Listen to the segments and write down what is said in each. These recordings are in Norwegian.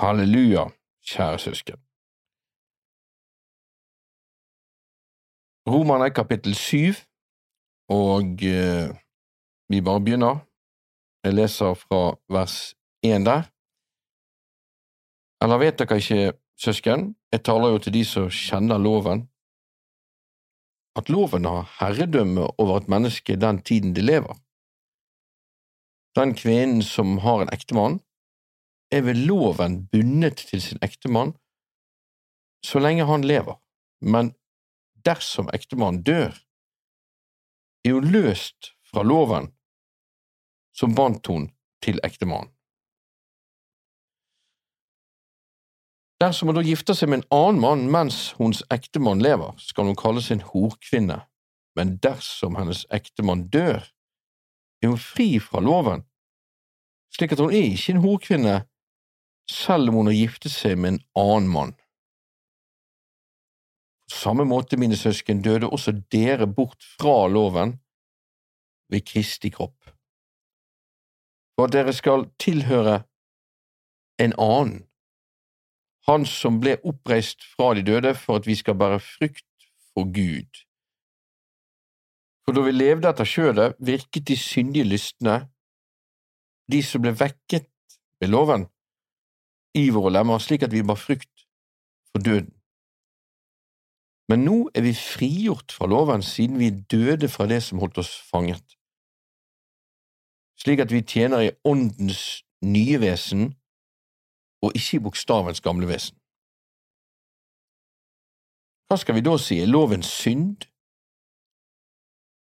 Halleluja, kjære søsken. Romerne kapittel syv, og eh, vi bare begynner. Jeg leser fra vers én der. Eller vet dere ikke, søsken, jeg taler jo til de som kjenner loven, at loven har herredømme over et menneske den tiden de lever. Den kvinnen som har en ektemann, er ved loven bundet til sin ektemann? Så lenge han lever, men dersom ektemannen dør, er hun løst fra loven som bandt hun til ektemannen. Dersom hun da gifter seg med en annen mann mens hennes ektemann lever, skal hun kalles en horkvinne, men dersom hennes ektemann dør, er hun fri fra loven, slik at hun er ikke en horkvinne selv om hun har giftet seg med en annen mann. På samme måte, mine søsken, døde også dere bort fra loven ved Kristi kropp, for at dere skal tilhøre en annen, han som ble oppreist fra de døde for at vi skal bære frykt for Gud. For da vi levde etter kjødet, virket de syndige lystne, de som ble vekket ved loven, i våre lemmer, slik at vi bar frykt for døden. Men nå er vi frigjort fra loven siden vi døde fra det som holdt oss fanget, slik at vi tjener i åndens nye vesen og ikke i bokstavens gamle vesen. Hva skal vi da si, er loven synd?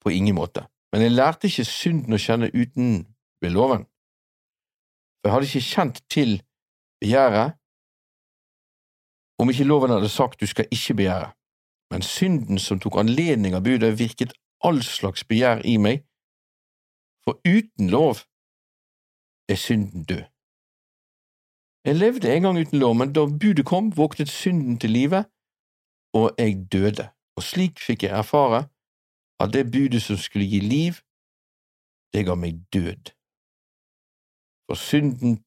På ingen måte, men jeg lærte ikke synden å kjenne uten ved loven, for jeg hadde ikke kjent til begjæret om ikke loven hadde sagt du skal ikke begjære, men synden som tok anledning av budet, virket all slags begjær i meg, for uten lov er synden død. Jeg levde en gang uten lov, men da budet kom, våknet synden til live, og jeg døde, og slik fikk jeg erfare at det budet som skulle gi liv, det ga meg død. For synden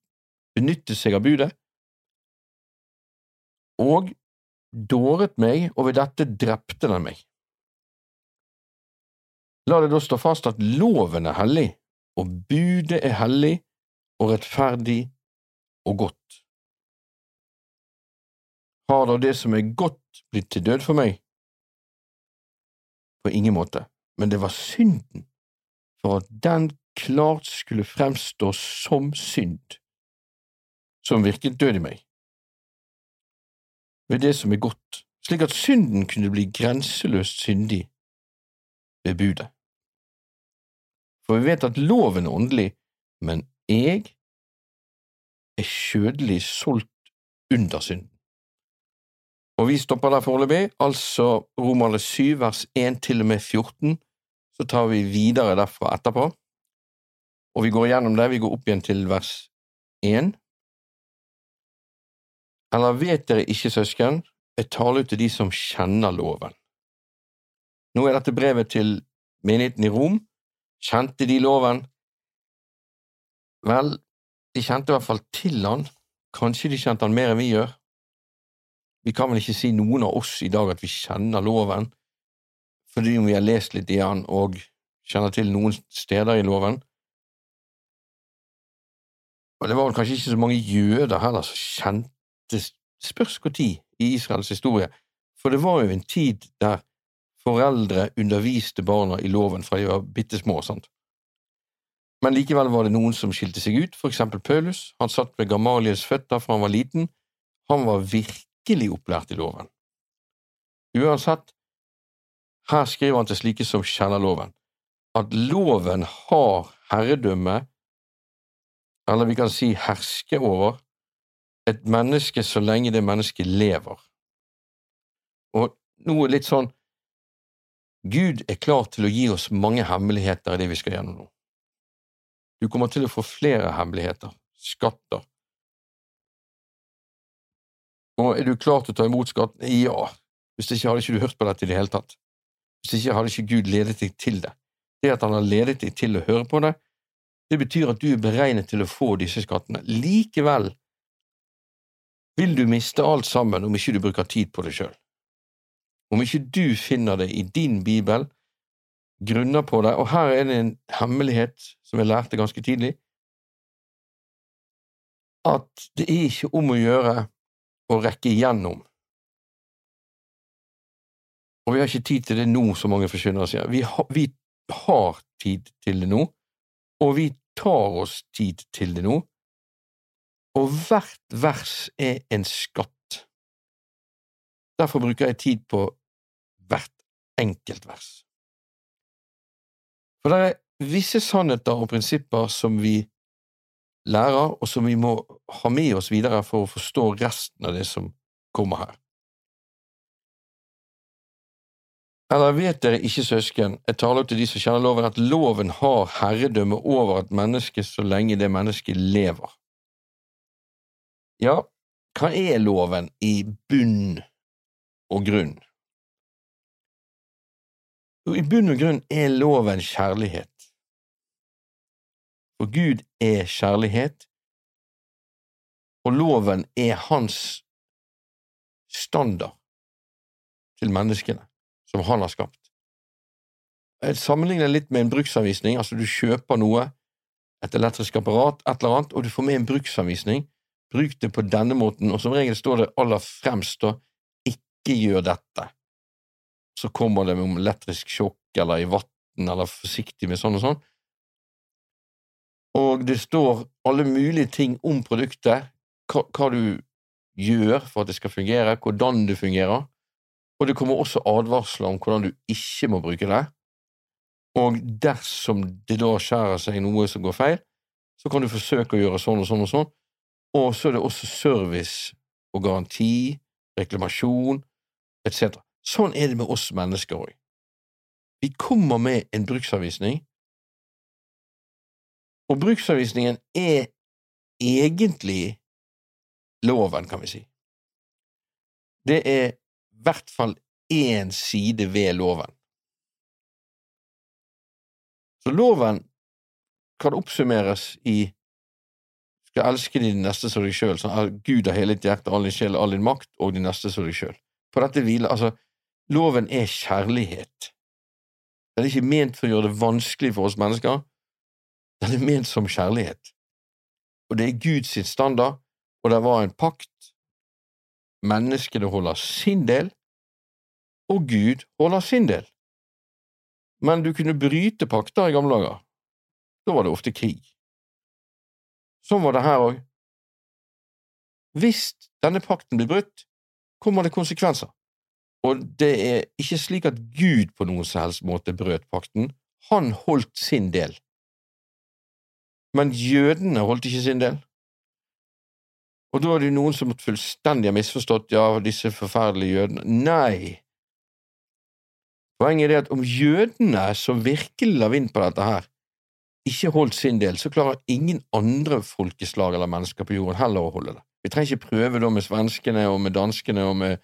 benyttet seg av budet, og dåret meg, og ved dette drepte den meg. La det da stå fast at loven er hellig, og budet er hellig og rettferdig og godt. Har da det som er godt blitt til død for meg? På ingen måte, men det var synden, for at den klart skulle fremstå som synd, som virket død i meg, ved det som er godt, slik at synden kunne bli grenseløst syndig ved budet. For vi vet at loven er åndelig, men jeg er kjødelig solgt under synden. Og vi stopper der foreløpig, altså Romerne 7 vers 1 til og med 14, så tar vi videre derfra etterpå. Og vi går gjennom det, vi går opp igjen til vers 1. Eller vet dere ikke, søsken, jeg taler ut til de som kjenner loven. Nå er dette brevet til menigheten i Rom. Kjente de loven? Vel, de kjente i hvert fall til han, kanskje de kjente han mer enn vi gjør. Vi kan vel ikke si noen av oss i dag at vi kjenner loven, fordi vi har lest litt i han og kjenner til noen steder i loven. Og det var vel kanskje ikke så mange jøder heller som kjente spørs når i Israels historie, for det var jo en tid der foreldre underviste barna i loven fra de var bitte små, sant. Men likevel var det noen som skilte seg ut, for eksempel Paulus, han satt ved Gamaliels føtter fra han var liten, han var virkelig opplært i loven. Uansett, her skriver han til slike som kjenner loven, at loven har herredømme, eller vi kan si herske over, et menneske så lenge det mennesket lever. Og noe litt sånn Gud er klar til å gi oss mange hemmeligheter i det vi skal gjennom nå. Du kommer til å få flere hemmeligheter, skatter, og er du klar til å ta imot skatten? Ja. Hvis ikke hadde ikke du hørt på dette i det hele tatt. Hvis ikke hadde ikke Gud ledet deg til det. Det at han har ledet deg til å høre på det, det betyr at du er beregnet til å få disse skattene. Likevel vil du miste alt sammen om ikke du bruker tid på det sjøl. Om ikke du finner det i din bibel, grunner på det, og her er det en hemmelighet som jeg lærte ganske tidlig, at det er ikke om å gjøre å rekke igjennom. Og vi har ikke tid til det nå, som mange forkynnere sier. Vi ha, vi har tid til det nå, og vi tar oss tid til det nå, og hvert vers er en skatt. Derfor bruker jeg tid på hvert enkelt vers. For det er visse sannheter og prinsipper som vi lærer, og som vi må ha med oss videre for å forstå resten av det som kommer her. Eller vet dere ikke, søsken, jeg taler til de som kjenner loven, at loven har herredømme over et menneske så lenge det mennesket lever. Ja, hva er loven i bunn og grunn? I bunn og grunn er loven kjærlighet. For Gud er kjærlighet, og loven er hans standard til menneskene som han har skapt. Jeg sammenligner litt med en bruksanvisning, altså du kjøper noe, et elektrisk apparat, et eller annet, og du får med en bruksanvisning. Bruk det på denne måten, og som regel står det aller fremst da ikke gjør dette. Så kommer det med elektrisk sjokk eller i vann eller forsiktig med sånn og sånn. Og det står alle mulige ting om produktet, hva, hva du gjør for at det skal fungere, hvordan det fungerer, og det kommer også advarsler om hvordan du ikke må bruke det. Og dersom det da skjærer seg noe som går feil, så kan du forsøke å gjøre sånn og sånn og sånn. Og så er det også service og garanti, reklamasjon etc. Sånn er det med oss mennesker òg. Vi kommer med en bruksanvisning, og bruksanvisningen er egentlig loven, kan vi si. Det er i hvert fall én side ved loven. Så loven kan oppsummeres i skal elske din neste som deg sjøl, sånn Gud av hele ditt hjerte, all din sjel, all din makt, og din neste som deg sjøl. På dette hviler altså Loven er kjærlighet. Den er ikke ment for å gjøre det vanskelig for oss mennesker, den er ment som kjærlighet. Og det er Guds standard, og det var en pakt Menneskene holder sin del, og Gud holder sin del. Men du kunne bryte pakter i gamle dager. Da var det ofte krig. Sånn var det her òg. Hvis denne pakten blir brutt, kommer det konsekvenser. Og det er ikke slik at Gud på noen som helst måte brøt pakten, han holdt sin del. Men jødene holdt ikke sin del. Og da er det noen som fullstendig har misforstått ja, disse forferdelige jødene. Nei. Poenget er at om jødene som virkelig la vind på dette her, ikke holdt sin del, så klarer ingen andre folkeslag eller mennesker på jorden heller å holde det. Vi trenger ikke prøve da med svenskene og med danskene og med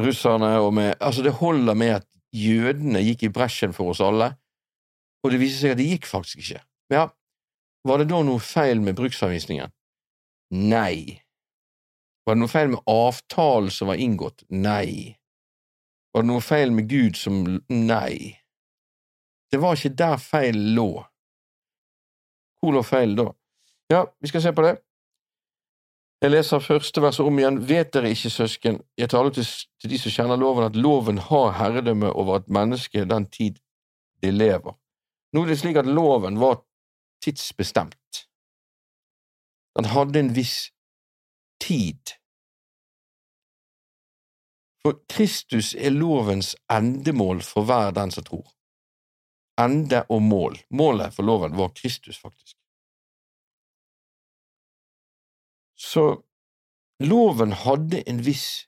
russerne og med Altså, det holder med at jødene gikk i bresjen for oss alle, og det viser seg at det gikk faktisk ikke. Ja, var det da noe feil med bruksanvisningen? Nei. Var det noe feil med avtalen som var inngått? Nei. Var det noe feil med Gud som Nei. Det var ikke der feil lå. Hvor feil da? Ja, vi skal se på det. Jeg leser første verset om igjen. Vet dere ikke, søsken, jeg taler til, til de som kjenner loven, at loven har herredømme over et menneske den tid de lever. Nå er det slik at loven var tidsbestemt. Den hadde en viss tid. For Kristus er lovens endemål for hver den som tror. Ende og mål. Målet for loven var Kristus, faktisk. Så loven hadde en viss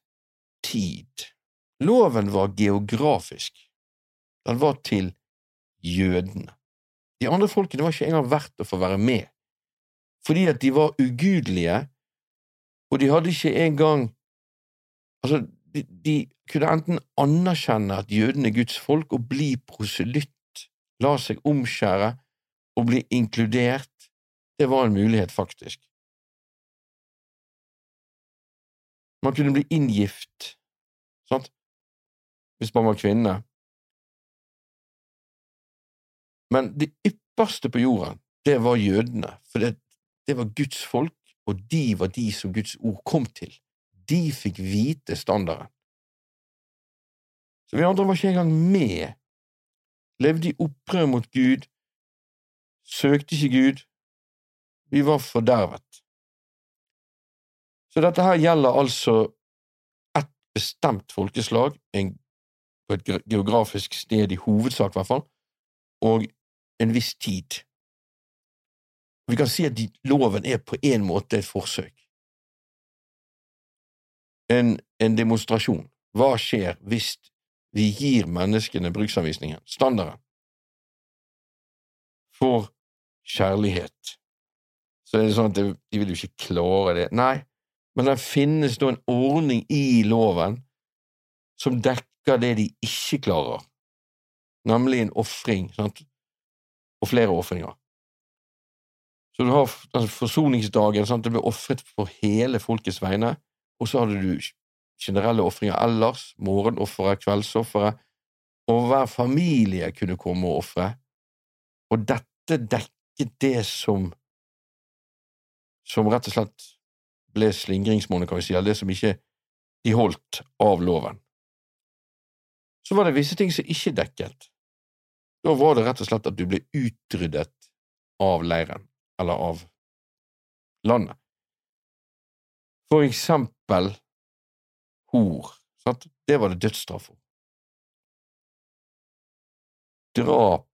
tid. Loven var geografisk. Den var til jødene. De andre folkene var ikke engang verdt å få være med fordi at de var ugudelige, og de hadde ikke engang Altså, de, de kunne enten anerkjenne at jødene er Guds folk og bli proselytt, la seg omskjære og bli inkludert. Det var en mulighet, faktisk. Man kunne bli inngift, sant, hvis man var kvinne. Men det ypperste på jorden, det var jødene, for det, det var Guds folk, og de var de som Guds ord kom til. De fikk vite standarden. Så vi andre var ikke engang med, levde i opprør mot Gud, søkte ikke Gud, vi var fordervet. Så dette her gjelder altså et bestemt folkeslag, en, på et geografisk sted i hovedsak, i hvert fall, og en viss tid. Vi kan si at de, loven er på en måte et forsøk. En, en demonstrasjon. Hva skjer hvis vi gir menneskene bruksanvisningen, standarden, for kjærlighet? Så er det sånn at de vil jo ikke klare det. Nei, men det finnes da en ordning i loven som dekker det de ikke klarer, nemlig en ofring, og flere ofringer. Så du har altså, forsoningsdagen, sant? det ble ofret for hele folkets vegne, og så hadde du generelle ofringer ellers, morgenofferet, kveldsofferet, og hver familie kunne komme og ofre, og dette dekket det som som rett og slett ble slingringsmålet, kan vi si, eller det som ikke de holdt av loven. Så var det visse ting som ikke dekket. Da var det rett og slett at du ble utryddet av leiren eller av landet. For eksempel hor. Sant? Det var det dødsstraff for. Drap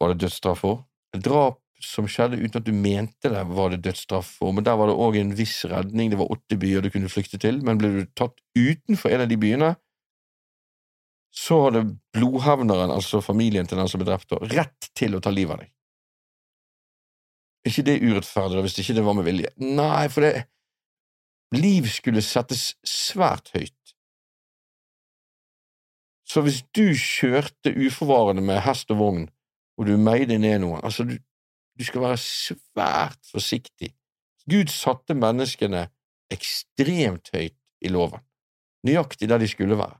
var det dødsstraff for. Drap som skjedde uten at du mente det, var det dødsstraff for, men der var det òg en viss redning. Det var åtte byer du kunne flykte til, men ble du tatt utenfor en av de byene, så hadde blodhevneren, altså familien til den som ble drept, rett til å ta livet av deg. Er ikke det urettferdig, hvis ikke det var med vilje? Nei, for det Liv skulle settes svært høyt. Så hvis du kjørte uforvarende med hest og vogn, og du meide ned noen, altså, du, du skal være svært forsiktig. Gud satte menneskene ekstremt høyt i loven, nøyaktig der de skulle være,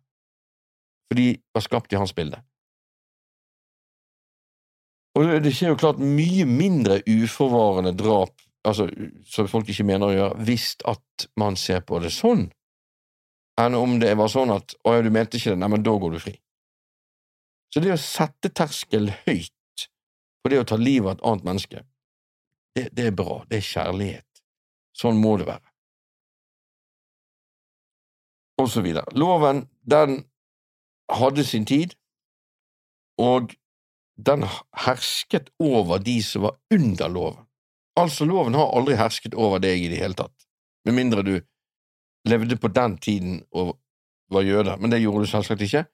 for de var skapt i hans bilde. Og det skjer jo klart mye mindre uforvarende drap, altså som folk ikke mener å gjøre, hvis at man ser på det sånn, enn om det var sånn at å ja, du mente ikke det, nei, men da går du fri. Så det å sette terskel høyt på det å ta livet av et annet menneske, det, det er bra, det er kjærlighet. Sånn må det være. Og så videre. Loven, den hadde sin tid, og den hersket over de som var under loven. Altså, loven har aldri hersket over deg i det hele tatt, med mindre du levde på den tiden og var jøde, men det gjorde du selvsagt ikke.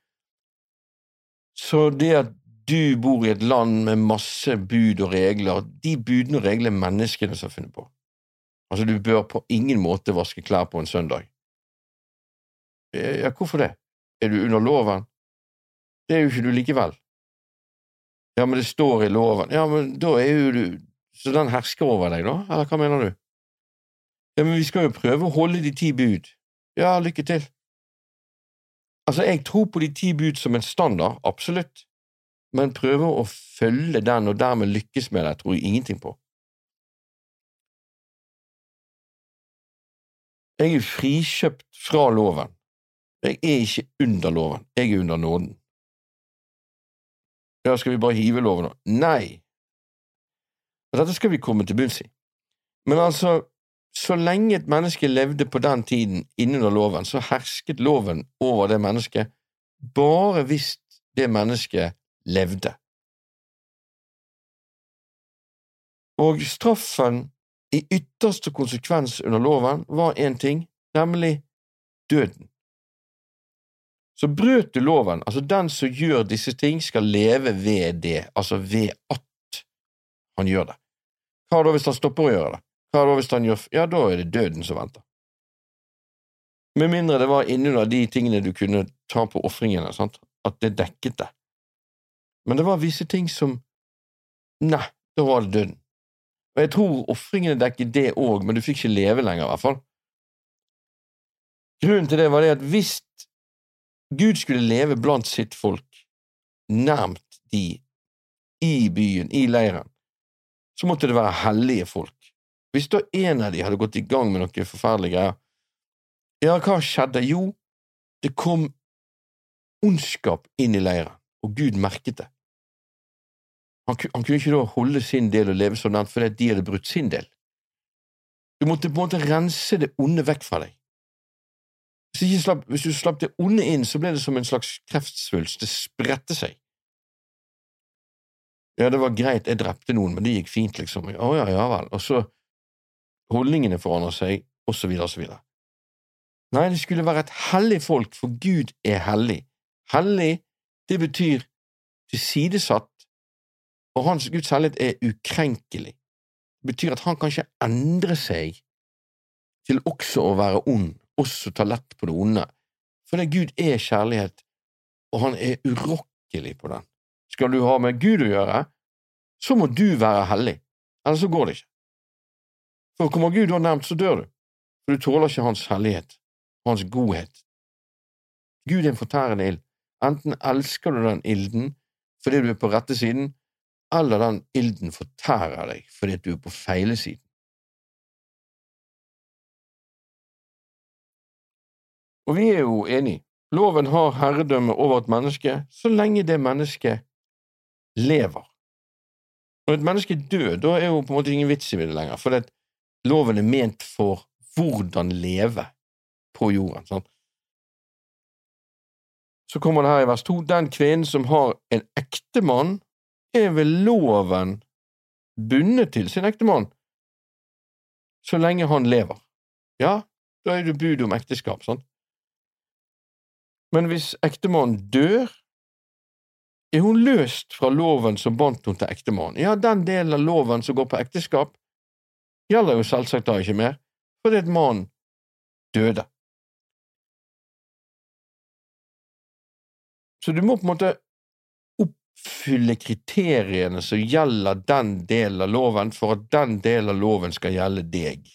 Så det at du bor i et land med masse bud og regler, de budene og reglene er menneskene som har funnet på. Altså, du bør på ingen måte vaske klær på en søndag. Ja, hvorfor det? Er du under loven? Det er jo ikke du likevel. Ja, men det står i loven. Ja, men da er jo du Så den hersker over deg, da? Eller hva mener du? Ja, men vi skal jo prøve å holde de ti bud. Ja, lykke til. Altså, jeg tror på de ti bud som en standard, absolutt, men prøver å følge den og dermed lykkes med det, tror jeg ingenting på. Jeg er frikjøpt fra loven. Jeg er ikke under loven, jeg er under nåden. Ja, skal vi bare hive loven nå? Nei. Dette skal vi komme til bunns i. Men altså, så lenge et menneske levde på den tiden innunder loven, så hersket loven over det mennesket bare hvis det mennesket levde. Og straffen i ytterste konsekvens under loven var én ting, nemlig døden. Så brøt du loven, altså den som gjør disse ting, skal leve ved det, altså ved at han gjør det. Hva da hvis han stopper å gjøre det? Hva da hvis han gjør Ja, da er det døden som venter. Med mindre det var innunder de tingene du kunne ta på ofringene, sant, at det dekket det. Men det var visse ting som Nei, da var det døden. Og jeg tror ofringene dekket det òg, men du fikk ikke leve lenger, i hvert fall. Grunnen til det var det at hvis Gud skulle leve blant sitt folk, nærmt de, i byen, i leiren, så måtte det være hellige folk. Hvis da en av de hadde gått i gang med noe forferdelige greier, ja, hva skjedde? Jo, det kom ondskap inn i leiren, og Gud merket det. Han, han kunne ikke da holde sin del og leve sånn fordi de hadde brutt sin del. Du måtte på en måte rense det onde vekk fra deg. Hvis, slapp, hvis, du slapp det onde inn, så ble det som en slags kreftsvulst. Det spredte seg. Ja, det var greit, jeg drepte noen, men det gikk fint, liksom. Å ja, ja vel. Og så holdningene forandrer seg, og så videre og så videre. Nei, det skulle være et hellig folk, for Gud er hellig. Hellig, det betyr tilsidesatt, og hans Guds hellighet er ukrenkelig. Det betyr at han kan ikke endre seg til også å være ond, også ta lett på det onde, fordi Gud er kjærlighet, og han er urokkelig på den. Skal du ha med Gud å gjøre, så må du være hellig, ellers så går det ikke. For kommer Gud da nevnt, så dør du, for du tåler ikke hans hellighet hans godhet. Gud er en fortærende ild. Enten elsker du den ilden fordi du er på rette siden, eller den ilden fortærer deg fordi du er på feile siden. Og vi er jo enige. Loven har herredømme over et menneske så lenge det mennesket lever. Når et menneske dør, da er jo på en måte ingen vits i det lenger, for loven er ment for hvordan leve på jorden. Sant? Så kommer det her i vers to, den kvinnen som har en ektemann, er ved loven bundet til sin ektemann så lenge han lever. Ja, da er det bud om ekteskap, sant? Men hvis ektemannen dør, er hun løst fra loven som bandt henne til ektemannen. Ja, den delen av loven som går på ekteskap, gjelder jo selvsagt da ikke mer, fordi et mann døde. Så du må på en måte oppfylle kriteriene som gjelder den delen av loven, for at den delen av loven skal gjelde deg.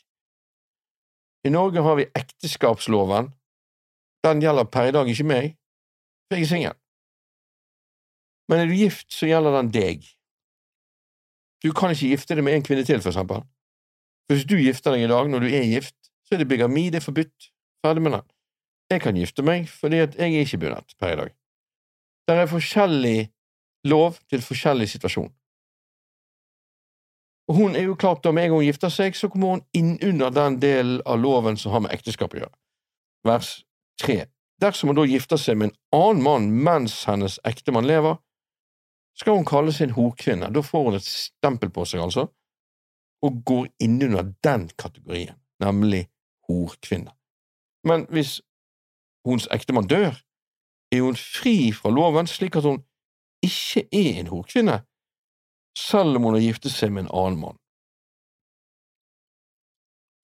I Norge har vi ekteskapsloven. Den gjelder per i dag ikke meg, for jeg er singel. Men er du gift, så gjelder den deg. Du kan ikke gifte deg med en kvinne til, for eksempel. Hvis du gifter deg i dag når du er gift, så er det bigami, det er forbudt. Ferdig med den. Jeg kan gifte meg fordi at jeg er ikke bundet per i dag. Det er forskjellig lov til forskjellig situasjon. Og hun er jo klart da med en gang hun gifter seg, så kommer hun inn under den delen av loven som har med ekteskap å gjøre. Vers 3. Dersom hun da gifter seg med en annen mann mens hennes ektemann lever, skal hun kalle seg en horkvinne. Da får hun et stempel på seg, altså, og går innunder den kategorien, nemlig horkvinne. Men hvis hennes ektemann dør, er hun fri fra loven slik at hun ikke er en horkvinne, selv om hun har giftet seg med en annen mann.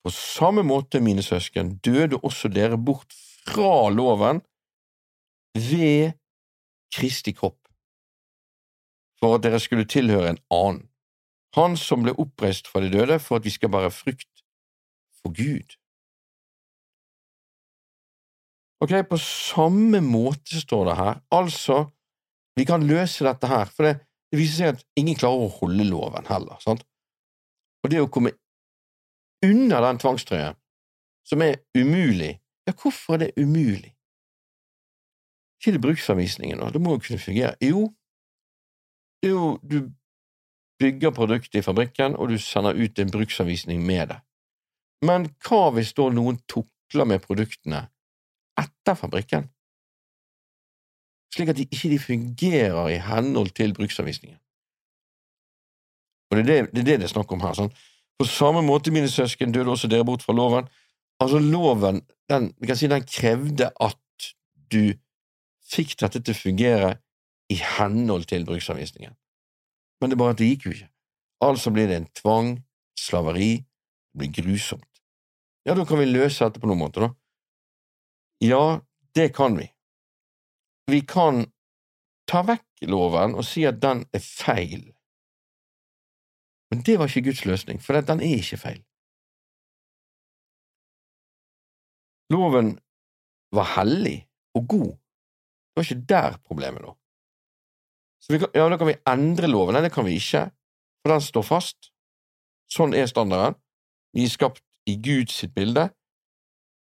På samme måte, mine søsken, døde også dere bort fra loven ved Kristi kropp, for at dere skulle tilhøre en annen, han som ble oppreist fra de døde for at vi skal bære frukt for Gud. Ok, på samme måte står det her. Altså, vi kan løse dette her, for det, det viser seg at ingen klarer å holde loven heller, sant? Og det å komme under den tvangstrøyen, som er umulig, ja, hvorfor er det umulig? Ikke det bruksanvisningen, da, det må jo kunne fungere. Jo, det er jo du bygger produktet i fabrikken, og du sender ut en bruksanvisning med det. Men hva hvis da noen tukler med produktene etter fabrikken, slik at de ikke fungerer i henhold til bruksanvisningen. Og det er det, det er det det er snakk om her. Sånn. På samme måte, mine søsken, døde også dere bort fra loven. Altså, loven, den, vi kan si, den krevde at du fikk dette til å fungere i henhold til bruksanvisningen. Men det er bare at det gikk jo ikke. Altså blir det en tvang, slaveri, det blir grusomt. Ja, da kan vi løse dette på noen måte, da. Ja, det kan vi. Vi kan ta vekk loven og si at den er feil. Men det var ikke Guds løsning, for den er ikke feil. Loven var hellig og god. Det var ikke der problemet lå. Så kan, ja, da kan vi endre loven. Nei, det kan vi ikke, for den står fast. Sånn er standarden. Vi er skapt i Guds bilde.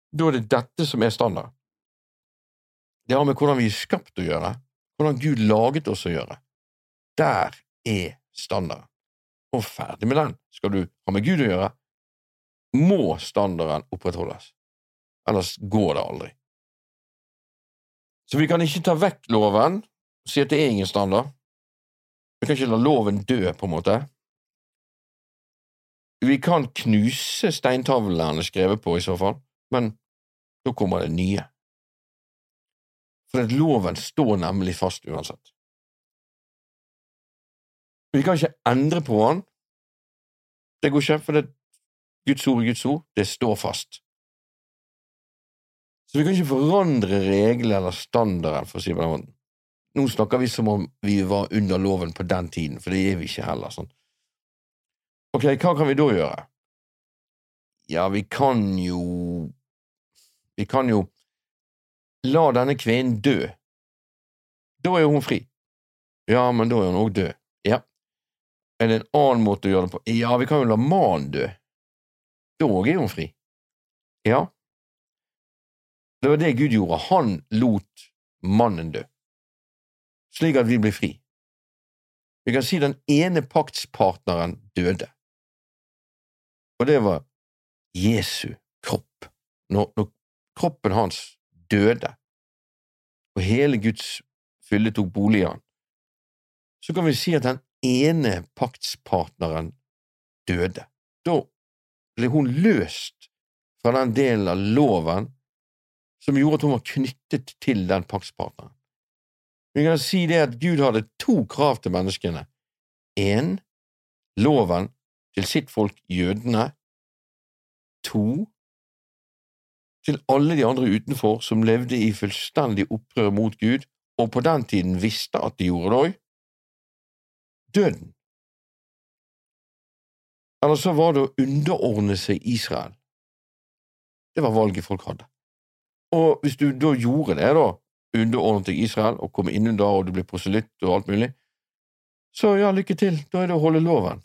Da er det dette som er standard. Det har med hvordan vi er skapt å gjøre, hvordan Gud laget oss å gjøre. Der er standarden. Og ferdig med den. Skal du ha med Gud å gjøre, må standarden opprettholdes. Ellers går det aldri. Så vi kan ikke ta vekk loven og si at det er ingen standard. Vi kan ikke la loven dø, på en måte. Vi kan knuse steintavlene skrevet på, i så fall, men da kommer det nye. For at loven står nemlig fast uansett. Vi kan ikke endre på den. Det går ikke, for det Guds ord er Guds ord. Det står fast. Så vi kan ikke forandre regler eller standarden, for å si det på den måten. Nå snakker vi som om vi var under loven på den tiden, for det er vi ikke heller. sånn. Ok, hva kan vi da gjøre? Ja, vi kan jo Vi kan jo la denne kvinnen dø. Da er hun fri. Ja, men da er hun òg død. Ja. Er det en annen måte å gjøre det på? Ja, vi kan jo la mannen dø. Da òg er hun fri. Ja. Det var det Gud gjorde. Han lot mannen dø, slik at vi blir fri. Vi kan si den ene paktspartneren døde, og det var Jesu kropp. Når, når kroppen hans døde, og hele Guds fylde tok bolig i han, så kan vi si at den ene paktspartneren døde. Da ble hun løst fra den delen av loven som gjorde at hun var knyttet til den paktspartneren. Vi kan si det at Gud hadde to krav til menneskene. En, loven til sitt folk jødene. To, til alle de andre utenfor som levde i fullstendig opprør mot Gud, og på den tiden visste at de gjorde det òg, døden. Eller så var det å underordne seg Israel. Det var valget folk hadde. Og hvis du da gjorde det, da, underordnet deg Israel og kom innunder og du ble proselytt og alt mulig, så ja, lykke til, da er det å holde loven.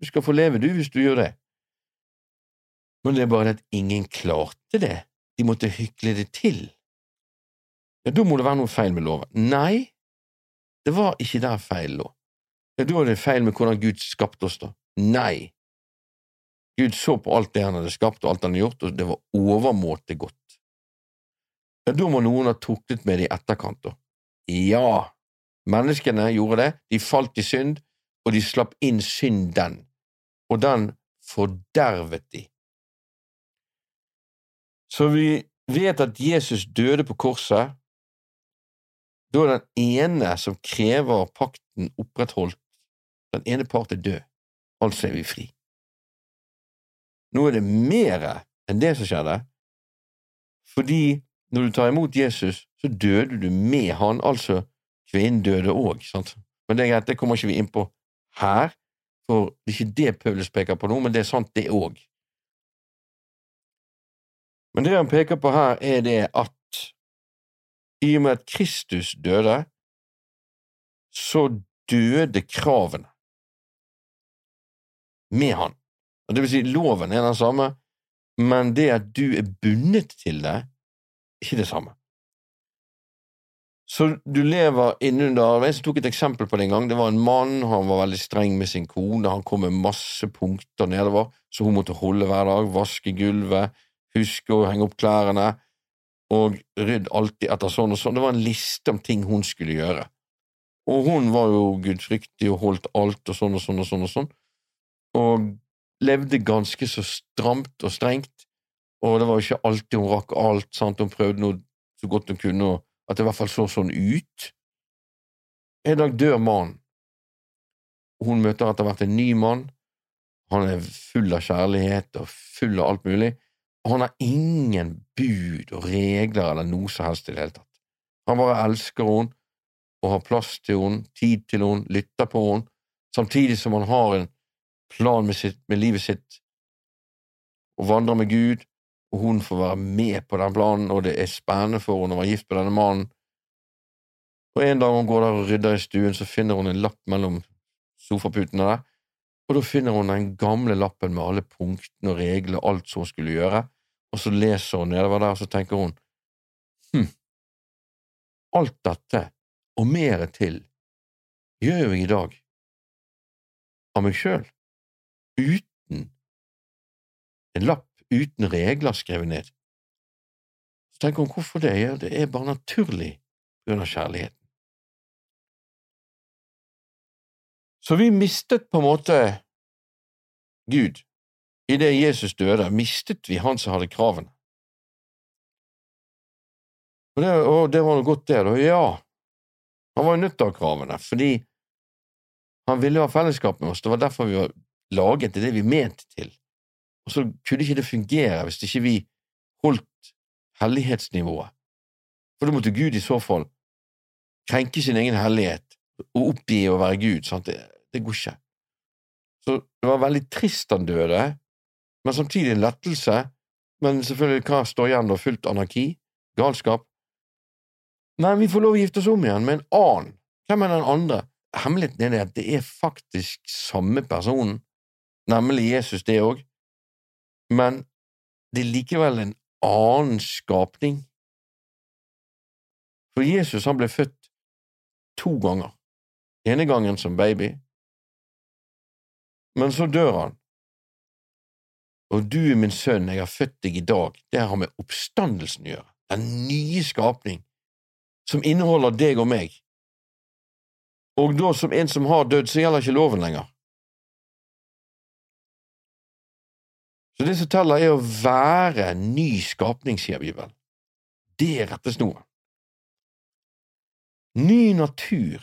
Du skal få leve, du, hvis du gjør det. Men det er bare det at ingen klarte det, de måtte hykle det til. Ja, da må det være noe feil med loven. Nei, det var ikke der feil lå. Ja, da er det feil med hvordan Gud skapte oss, da. Nei. Gud så på alt det han hadde skapt og alt han hadde gjort, og det var overmåte godt. Ja, da må noen ha tuklet med det i etterkant, da. Ja, menneskene gjorde det, de falt i synd, og de slapp inn synden, og den fordervet de. Så vi vet at Jesus døde på korset. Da er den ene som krever pakten opprettholdt, den ene part er død, altså er vi fri. Nå er det mer enn det som skjedde, fordi når du tar imot Jesus, så døde du med han, altså kvinnen døde òg, sant? Men det er greit, det kommer ikke vi inn på her, for det er ikke det Paulus peker på nå, men det er sant, det òg. Men det han peker på her, er det at i og med at Kristus døde, så døde kravene med han. Det vil si, loven er den samme, men det at du er bundet til det, er ikke det samme. Så du lever innunder Jeg tok et eksempel på det en gang. Det var en mann, han var veldig streng med sin kone, han kom med masse punkter nedover, så hun måtte holde hver dag, vaske gulvet, huske å henge opp klærne og rydde alltid etter sånn og sånn. Det var en liste om ting hun skulle gjøre. Og hun var jo gudfryktig og holdt alt og sånn og sånn og sånn og sånn, og levde ganske så stramt og strengt, og det var jo ikke alltid hun rakk alt, sant, hun prøvde noe så godt hun kunne, og at det i hvert fall så sånn ut. En dag dør mannen. Hun møter etter hvert en ny mann. Han er full av kjærlighet og full av alt mulig, og han har ingen bud og regler eller noe som helst i det hele tatt. Han bare elsker henne og har plass til henne, tid til henne, lytter på henne, samtidig som han har en plan med, sitt, med livet sitt og vandrer med Gud og hun får være med på den planen, og det er spennende for henne å være gift med denne mannen. Og en dag hun går der og rydder i stuen, så finner hun en lapp mellom sofaputene der, og da finner hun den gamle lappen med alle punktene og reglene og alt som hun skulle gjøre, og så leser hun nedover der, og så tenker hun hm, alt dette, og mer til, gjør jo jeg i dag, av meg sjøl, uten en lapp, uten regler skrevet ned. Så tenker hun hvorfor det, ja, det er bare naturlig under kjærligheten. Så vi mistet på en måte Gud. Idet Jesus døde, mistet vi han som hadde kravene. Og det, og det var noe godt, det, da. Ja, han var jo nødt til å ha kravene, fordi han ville ha fellesskap med oss. Det var derfor vi var laget til det vi mente til. Og så kunne ikke det fungere hvis ikke vi holdt hellighetsnivået. For da måtte Gud i så fall krenke sin egen hellighet og oppgi å være Gud. Sant? Det, det går ikke. Så det var veldig trist han døde, men samtidig en lettelse. Men selvfølgelig, hva står igjen da? Fullt anarki? Galskap? Men vi får lov å gifte oss om igjen med en annen. Hvem er den andre? Hemmeligheten er det at det er faktisk samme personen, nemlig Jesus, det òg, men det er likevel en annen skapning. For Jesus han ble født to ganger. Ene gangen som baby, men så dør han. Og du er min sønn, jeg har født deg i dag. Det har med oppstandelsen å gjøre, den nye skapning, som inneholder deg og meg. Og da som en som har dødd, så gjelder ikke loven lenger. Så det som teller, er å være ny skapning, sier Bibelen. Det er rettesnoren. Ny natur,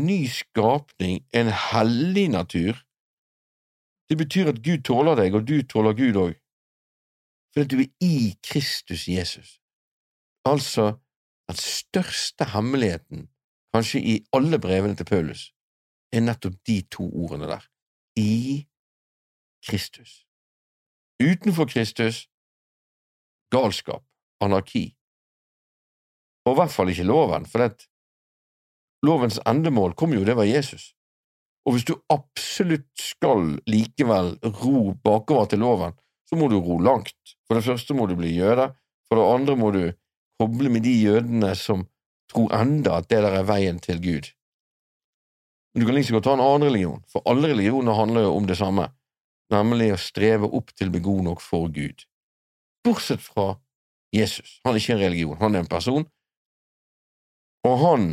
ny skapning, en hellig natur, det betyr at Gud tåler deg, og du tåler Gud òg, fordi du er i Kristus Jesus. Altså den største hemmeligheten, kanskje i alle brevene til Paulus, er nettopp de to ordene der – i Kristus. Utenfor Kristus galskap, anarki, og i hvert fall ikke loven, for det, lovens endemål kom jo, det var Jesus. Og hvis du absolutt skal likevel ro bakover til loven, så må du ro langt. For det første må du bli jøde, for det andre må du koble med de jødene som tror enda at det der er veien til Gud. Men du kan liksom godt ta en annen religion, for alle religioner handler jo om det samme, nemlig å streve opp til å bli god nok for Gud. Bortsett fra Jesus. Han er ikke en religion, han er en person, og han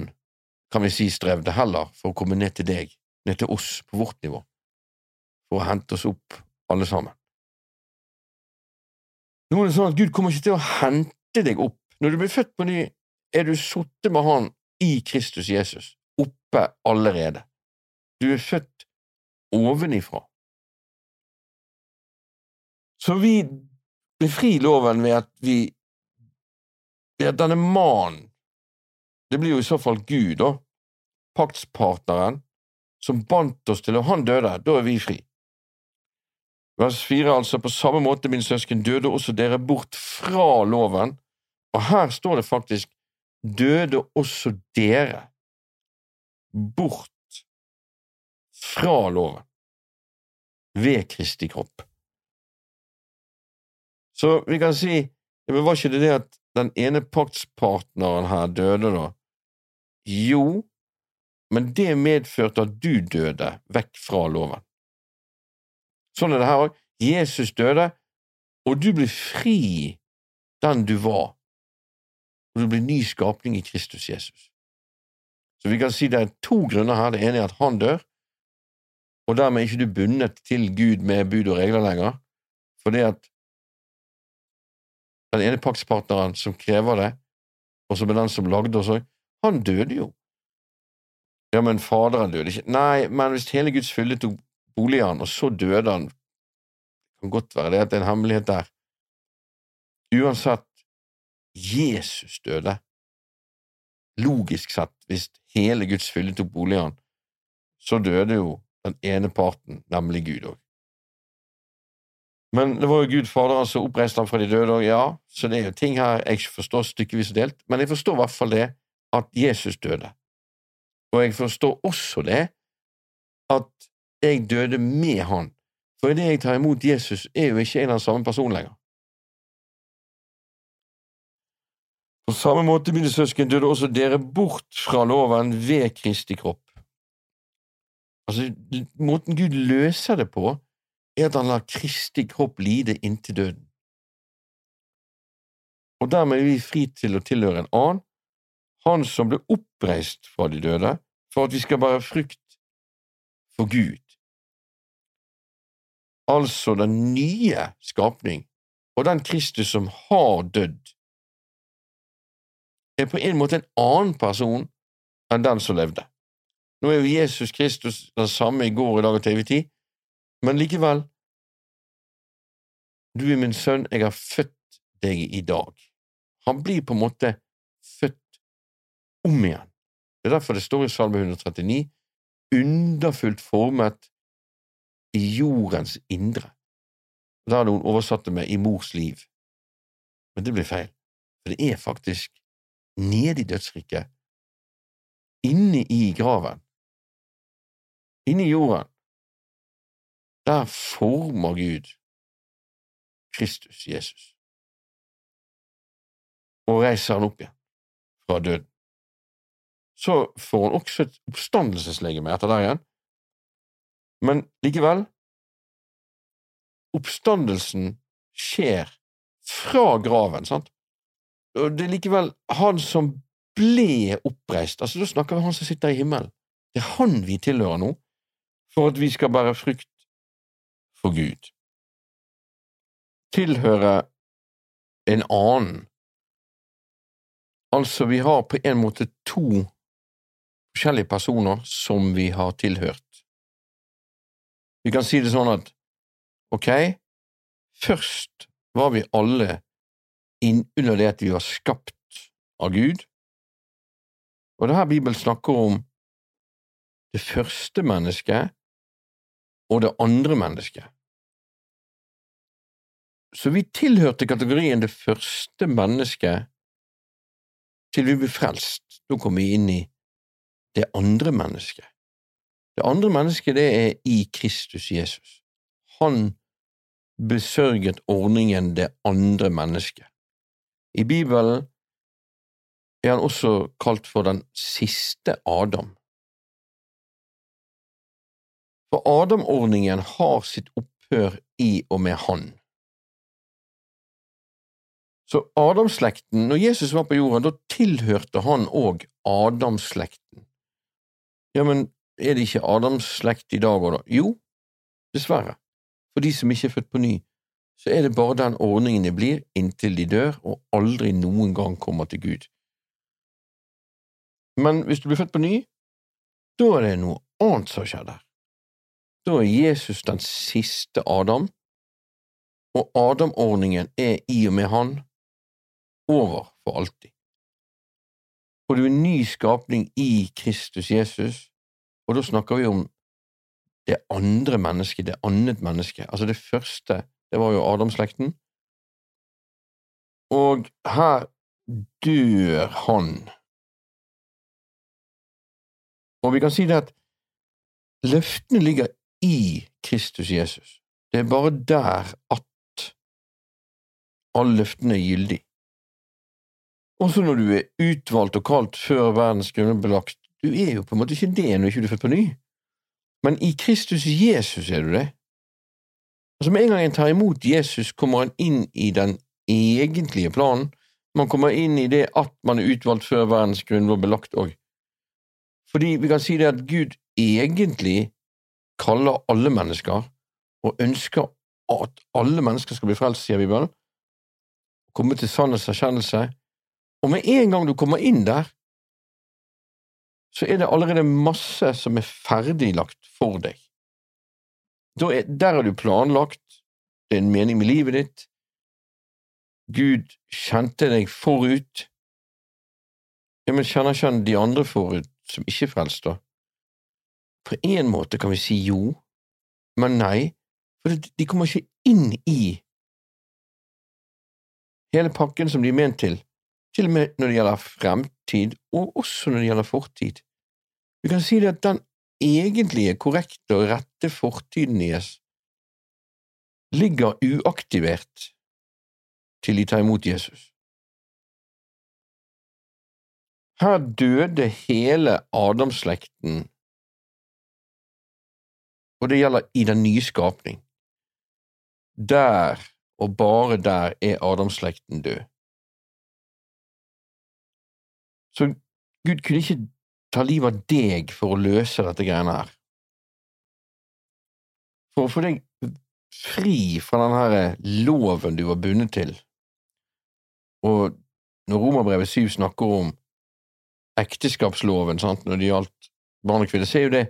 kan vi si strevde heller for å komme ned til deg ned til oss på vårt nivå, for å hente oss opp, alle sammen. Nå er det sånn at Gud kommer ikke til å hente deg opp. Når du blir født på ny, er du sittet med Han i Kristus Jesus, oppe allerede. Du er født ovenifra. Så vi befrir loven ved at vi ved at denne mannen, det blir jo i så fall Gud, da, paktspartneren, som bandt oss til, og han døde, da er vi fri. Vers fire, altså, på samme måte, min søsken, døde også dere bort fra loven, og her står det faktisk, døde også dere bort fra loven, ved Kristi kropp. Så vi kan si, men var ikke det det at den ene paktspartneren her døde, da? Jo, men det medførte at du døde vekk fra loven. Sånn er det her òg. Jesus døde, og du blir fri den du var, og du blir ny skapning i Kristus Jesus. Så vi kan si det er to grunner her. Det ene er at han dør, og dermed er ikke du bundet til Gud med bud og regler lenger, fordi at den ene paktspartneren som krever det, og som er den som lagde oss òg, han døde jo. Ja, men Faderen døde ikke. Nei, men hvis hele Guds fylde tok bolig i han, og så døde han Det kan godt være det at det er en hemmelighet der. Uansett, Jesus døde. Logisk sett, hvis hele Guds fylde tok bolig i han, så døde jo den ene parten, nemlig Gud òg. Men det var jo Gud Faderen som oppreiste ham fra de døde, og ja, så det er jo ting her jeg ikke forstår stykkevis og delt, men jeg forstår i hvert fall det at Jesus døde. Og jeg forstår også det at jeg døde med han, for idet jeg tar imot Jesus, er jo ikke av den samme personen lenger. På samme måte, mine søsken, døde også dere bort fra loven ved Kristi kropp. Altså, måten Gud løser det på, er at han lar Kristi kropp lide inntil døden. Og dermed er vi fri til å tilhøre en annen, han som ble oppreist fra de døde, for at vi skal bære frukt for Gud. Altså den nye skapning, og den Kristus som har dødd, er på en måte en annen person enn den som levde. Nå er jo Jesus Kristus den samme i går, i dag og til evig tid, men likevel, du er min sønn, jeg har født deg i dag. Han blir på en måte født om igjen. Det er derfor det står i Salme 139, underfullt formet i jordens indre. Da hadde hun oversatt det med i mors liv. Men det blir feil, for det er faktisk nede i dødsriket, inne i graven, inne i jorden, der former Gud Kristus Jesus og reiser han opp igjen fra døden. Så får han også et oppstandelseslegeme etter der igjen, men likevel, oppstandelsen skjer fra graven, sant? Og det er likevel han som ble oppreist, altså da snakker vi om han som sitter i himmelen. Det er han vi tilhører nå, for at vi skal bære frykt for Gud. Tilhøre en annen. Altså, vi har på en måte to forskjellige personer som vi har tilhørt. Vi kan si det sånn at ok, først var vi alle under det at vi var skapt av Gud, og det her Bibelen snakker om det første mennesket og det andre mennesket. Så vi tilhørte kategorien det første mennesket til vi ble frelst. Da kom vi inn i det andre mennesket. Det andre mennesket, det er i Kristus Jesus. Han besørget ordningen det andre mennesket. I Bibelen er han også kalt for den siste Adam. For Adam-ordningen har sitt opphør i og med Han. Så Adamslekten, når Jesus var på jorden, da tilhørte han òg Adamslekten. Ja, men er det ikke Adams slekt i dag òg, da? Jo, dessverre. For de som ikke er født på ny, så er det bare den ordningen de blir inntil de dør og aldri noen gang kommer til Gud. Men hvis du blir født på ny, da er det noe annet som skjer der. Da er Jesus den siste Adam, og Adam-ordningen er i og med han over for alltid. Og du er en ny skapning i Kristus Jesus, og da snakker vi om det andre mennesket, det annet mennesket. Altså det første, det var jo Adamslekten. Og her dør han. Og vi kan si det at løftene ligger i Kristus Jesus. Det er bare der at alle løftene er gyldige. Også når du er utvalgt og kalt før verdens grunnlag ble lagt, du er jo på en måte ikke det når ikke du er født på ny. Men i Kristus Jesus er du det. Altså Med en gang en tar imot Jesus, kommer han inn i den egentlige planen. Man kommer inn i det at man er utvalgt før verdens grunnlov ble lagt òg. Fordi vi kan si det at Gud egentlig kaller alle mennesker, og ønsker at alle mennesker skal bli frelst, sier Bibelen, komme til sannhetserkjennelse, og med en gang du kommer inn der, så er det allerede masse som er ferdiglagt for deg. Er, der er du planlagt, det er en mening med livet ditt, Gud kjente deg forut. Ja, men kjenner ikke han de andre forut som ikke er frelst, da? På en måte kan vi si jo, men nei, for de kommer ikke inn i hele pakken som de er ment til, til og med når det gjelder fremtid, og også når det gjelder fortid. Du kan si det at den egentlige, korrekte og rette fortiden deres ligger uaktivert til de tar imot Jesus. Her døde hele Adamslekten, og det gjelder i den nye skapning. Der, og bare der, er Adamslekten død. Så Gud kunne ikke ta livet av deg for å løse dette greiene her. For å få deg fri fra den her loven du var bundet til. Og når Romerbrevet 7 snakker om ekteskapsloven sant, når det gjaldt barn og kvinner, så er jo det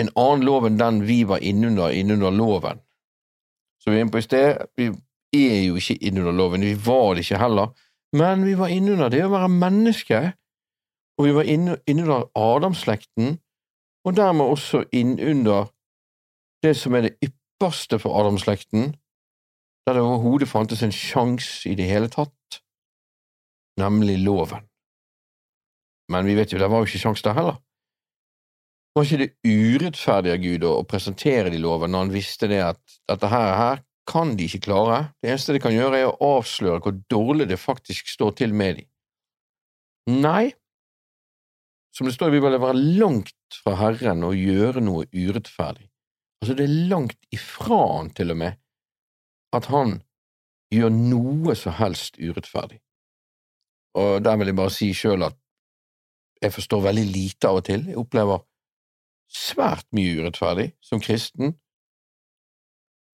en annen lov enn den vi var innunder innunder loven. Så vi er inne på i sted, vi er jo ikke innunder loven, vi var det ikke heller, men vi var innunder det å være menneske, og vi var innunder Adamslekten, og dermed også innunder det som er det ypperste for Adamslekten, der det overhodet fantes en sjanse i det hele tatt, nemlig loven. Men vi vet jo, det var jo ikke sjanse der heller. Var ikke det urettferdig av Gud å presentere de lovene når han visste det at dette her, her kan de ikke klare? Det eneste de kan gjøre, er å avsløre hvor dårlig det faktisk står til med dem. Nei, som det står i Bibelen, være langt fra Herren å gjøre noe urettferdig. Altså, det er langt ifra han til og med at han gjør noe som helst urettferdig. Og der vil jeg bare si sjøl at jeg forstår veldig lite av og til. Jeg opplever svært mye urettferdig som kristen,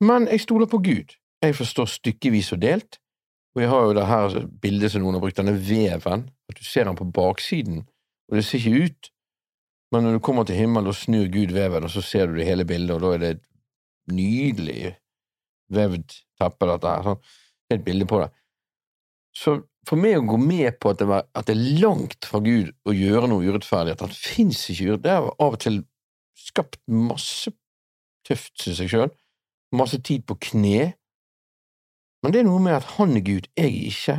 men jeg stoler på Gud. Jeg forstår stykkevis og delt, og jeg har jo det her bildet som noen har brukt, denne veven, at du ser den på baksiden, og det ser ikke ut, men når du kommer til himmelen og snur Gud veven, og så ser du det hele bildet, og da er det et nydelig vevd teppe, dette her. Sånn. Det er et bilde på det. Så for meg å gå med på at det, var, at det, er langt fra Gud å gjøre noe urettferdig, at han fins ikke Det har av og til skapt masse tøft, synes jeg sjøl, masse tid på kne, men det er noe med at han er Gud, jeg er ikke,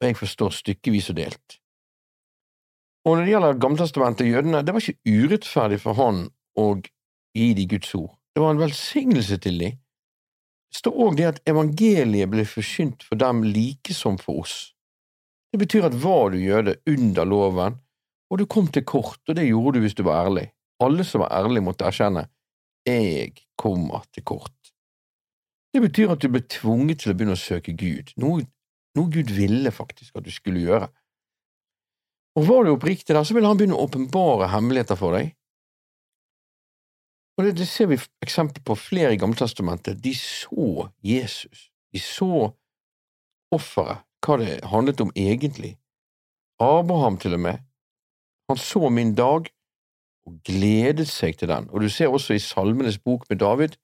og jeg forstår stykkevis og delt. Og når det gjelder Gamletestamentet og jødene, det var ikke urettferdig for han å gi de Guds ord, det var en velsignelse til de. Det står òg det at evangeliet ble forsynt for dem like som for oss. Det betyr at var du jøde under loven, og du kom til kort, og det gjorde du hvis du var ærlig. Alle som var ærlige, måtte erkjenne jeg kommer til kort. Det betyr at du ble tvunget til å begynne å søke Gud, noe, noe Gud ville faktisk at du skulle gjøre. Og var du oppriktig der, så ville han begynne å åpenbare hemmeligheter for deg. Og det, det ser vi eksempel på flere i Gammeltestamentet. De så Jesus. De så offeret hva det handlet om egentlig. Abraham til og med, han så min dag og gledet seg til den, og du ser også i Salmenes bok med David,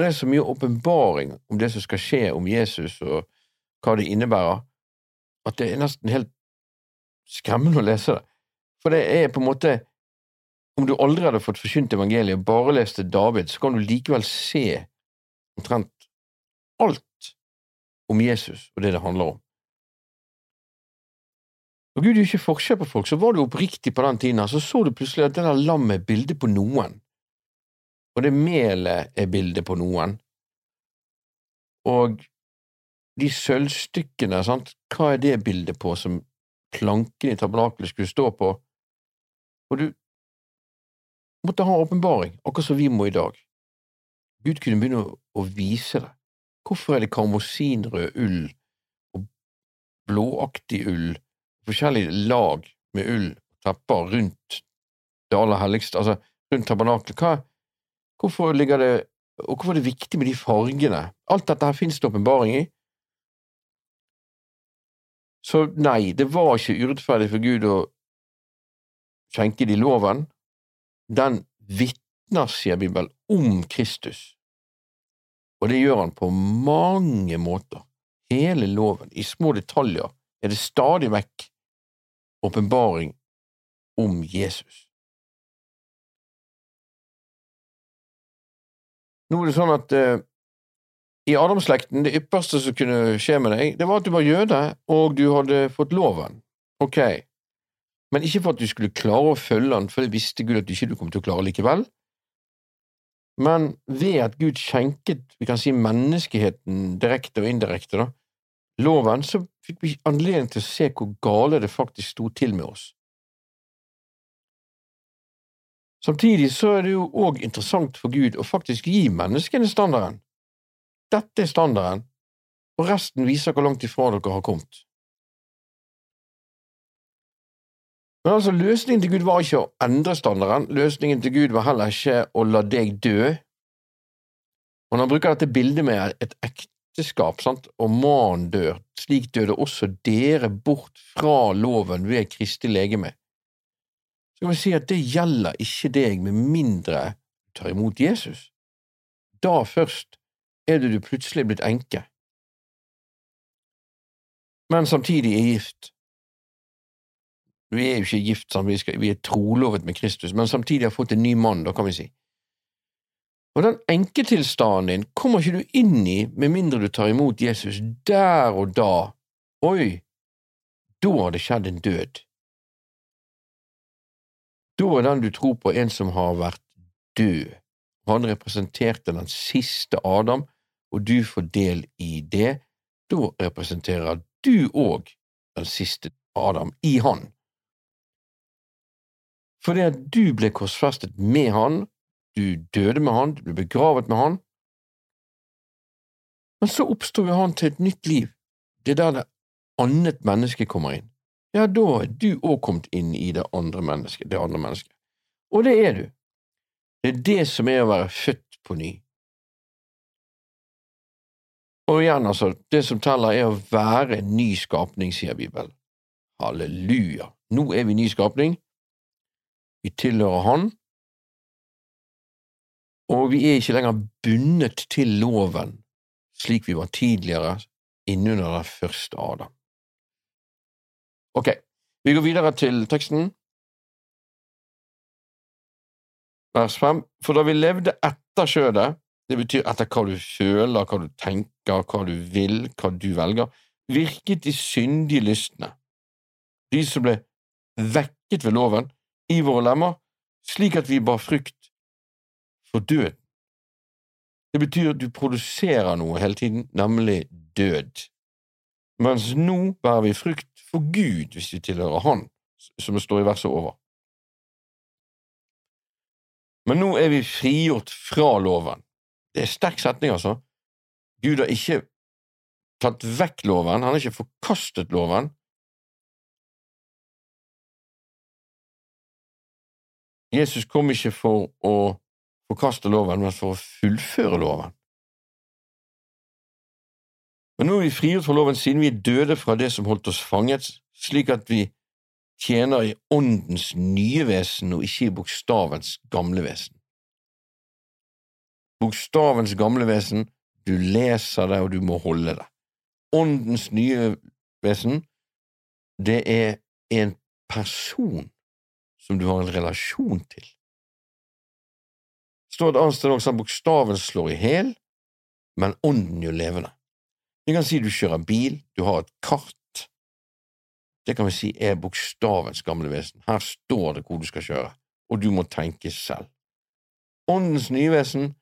det er så mye åpenbaring om det som skal skje om Jesus og hva det innebærer, at det er nesten helt skremmende å lese det. For det er på en måte Om du aldri hadde fått forkynt evangeliet og bare leste David, så kan du likevel se omtrent alt om Jesus og det det handler om. Når Gud gjør ikke forskjell på folk, så var du oppriktig på den tiden, så så du plutselig at det der lammet er bildet på noen, og det melet er bildet på noen. Og de sølvstykkene, sant, hva er det bildet på som planken i tabernakelet skulle stå på? Og du måtte ha åpenbaring, akkurat som vi må i dag. Gud kunne begynne å vise det. Hvorfor er det karmosinrød ull og blåaktig ull forskjellige lag med ull tepper rundt det aller helligste, altså rundt tabernaklet. Hvorfor ligger det og hvorfor er det viktig med de fargene? Alt dette her finnes det åpenbaring i. Så nei, det var ikke urettferdig for Gud å skjenke de loven. Den vitner, sier Bibelen, om Kristus, og det gjør han på mange måter. Hele loven, i små detaljer, er det stadig vekk åpenbaring om Jesus. Nå er det sånn at eh, i Adamslekten, det ypperste som kunne skje med deg, det var at du var jøde, og du hadde fått loven. Ok, men ikke for at du skulle klare å følge den, for det visste Gud at du ikke kom til å klare likevel, men ved at Gud skjenket, vi kan si, menneskeheten direkte og indirekte, da, loven, så fikk vi anledning til å se hvor gale det faktisk sto til med oss. Samtidig så er det jo òg interessant for Gud å faktisk gi menneskene standarden. Dette er standarden, og resten viser hvor langt ifra dere har kommet. Men altså, løsningen til Gud var ikke å endre standarden, løsningen til Gud var heller ikke å la deg dø. Og når han bruker dette bildet med et ekteskap, sant, og mannen dør, slik døde også dere bort fra loven ved Kristi legeme. Så kan vi si at det gjelder ikke deg med mindre du tar imot Jesus. Da først er det du plutselig blitt enke, men samtidig er gift. Vi er jo ikke gift, sånn, vi, skal, vi er trolovet med Kristus, men samtidig har fått en ny mann, da kan vi si. Og den enketilstanden din kommer ikke du inn i med mindre du tar imot Jesus der og da. Oi, da har det skjedd en død. Da er den du tror på, en som har vært død. Han representerte den siste Adam, og du får del i det, da representerer du òg den siste Adam i han. Fordi at du ble korsfestet med han, du døde med han, du ble begravet med han, men så oppstår jo han til et nytt liv, det er der det annet menneske kommer inn. Ja, da er du òg kommet inn i det andre mennesket, det andre mennesket. Og det er du. Det er det som er å være født på ny. Og igjen, altså, det som teller, er å være ny skapning, sier Bibelen. Halleluja! Nå er vi ny skapning. Vi tilhører Han, og vi er ikke lenger bundet til loven slik vi var tidligere innunder den første Adam. Ok, vi går videre til teksten. Vers 5. For da vi levde etter kjødet, det betyr etter hva du føler, hva du tenker, hva du vil, hva du velger, virket de syndige lystne, de som ble vekket ved loven, i våre lemmer, slik at vi bar frukt for døden. Det betyr at du produserer noe hele tiden, nemlig død, mens nå bærer vi frukt for Gud hvis vi tilhører Han, som det står i verset over. Men nå er vi frigjort fra loven. Det er sterk setning, altså. Gud har ikke tatt vekk loven, han har ikke forkastet loven. Jesus kom ikke for å forkaste loven, men for å fullføre loven. Men nå er vi frigjort fra loven siden vi er døde fra det som holdt oss fanget, slik at vi tjener i åndens nye vesen og ikke i bokstavens gamle vesen bokstavens gamle vesen, du leser det, og du må holde det. Åndens nye vesen, det er en person som du har en relasjon til. Det står et annet sted også at bokstaven slår i hæl, men ånden gjør levende. Vi kan si du kjører bil, du har et kart. Det kan vi si er bokstavens gamle vesen. Her står det hvor du skal kjøre, og du må tenke selv. Åndens nye vesen,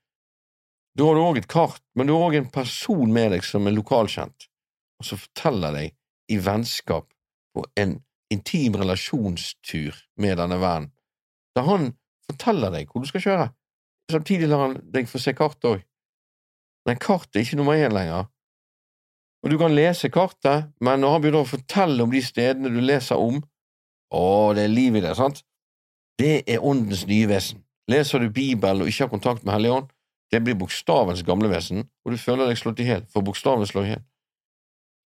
da har du òg et kart, men du har òg en person med deg som er lokalkjent, og som forteller deg i vennskap på en intim relasjonstur med denne vennen, der han forteller deg hvor du skal kjøre. Samtidig lar han deg få se kartet òg. Men kartet er ikke nummer én lenger. Og du kan lese kartet, men når han begynner å fortelle om de stedene du leser om, å, det er liv i det, sant? Det er åndens nye vesen. Leser du Bibelen og ikke har kontakt med Hellig Ånd, det blir bokstavens gamle vesen, og du føler deg slått i hjel, for bokstaven slår i hjel.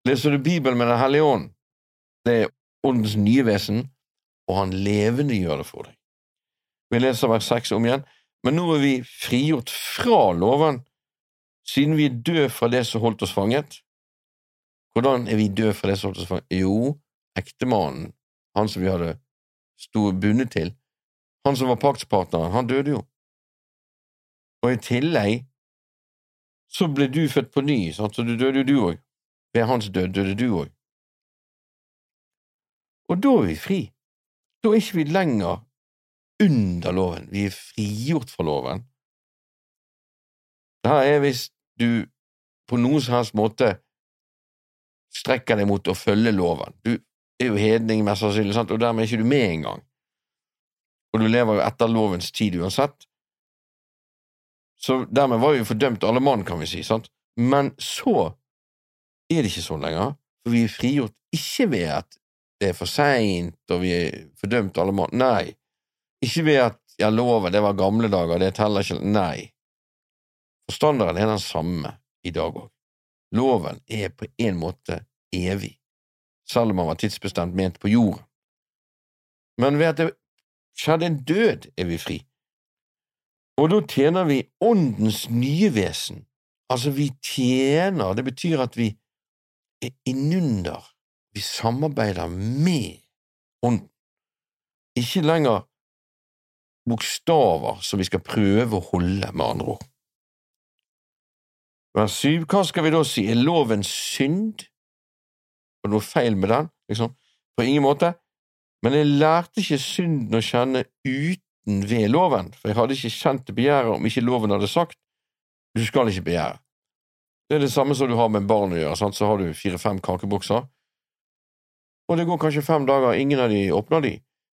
Leser du Bibelen med Den hellige ånd, det er åndens nye vesen, og han levendegjør det for deg. Vi leser vers seks om igjen, men nå er vi frigjort fra loven, siden vi er døde fra det som holdt oss fanget. Hvordan er vi døde for det som holdt? Jo, ektemannen, han som vi hadde sto bundet til, han som var paktspartneren, han døde jo. Og i tillegg så ble du født på ny, sant? så du døde jo du òg. Ved hans død døde du òg. Og da er vi fri. Da er ikke vi lenger under loven, vi er frigjort fra loven. Da er hvis du på noen som helst måte strekker deg mot å følge loven. Du er jo hedning, mest sannsynlig, sant? og dermed er ikke du med engang. Og du lever jo etter lovens tid uansett. Så dermed var vi fordømt alle mann, kan vi si, sant? Men så er det ikke sånn lenger, for vi er frigjort ikke ved at det er for seint og vi er fordømt alle mann. Nei, ikke ved at ja, loven, det var gamle dager, det teller ikke Nei. Forstanderen er den samme i dag òg. Loven er på en måte evig, selv om han var tidsbestemt ment på jorden. Men ved at det skjedde en død, er vi fri. Og da tjener vi åndens nye vesen. Altså, vi tjener, det betyr at vi er innunder, vi samarbeider med ånden. Ikke lenger bokstaver som vi skal prøve å holde, med andre ord. Vers syv, hva skal vi da si, er loven synd? Var det noe feil med den, liksom? På ingen måte. Men jeg lærte ikke synden å kjenne uten ved loven, for jeg hadde ikke kjent det begjæret om ikke loven hadde sagt du skal ikke begjære. Det er det samme som du har med barn å gjøre, sant? så har du fire–fem kakebokser, og det går kanskje fem dager, ingen av de åpner de,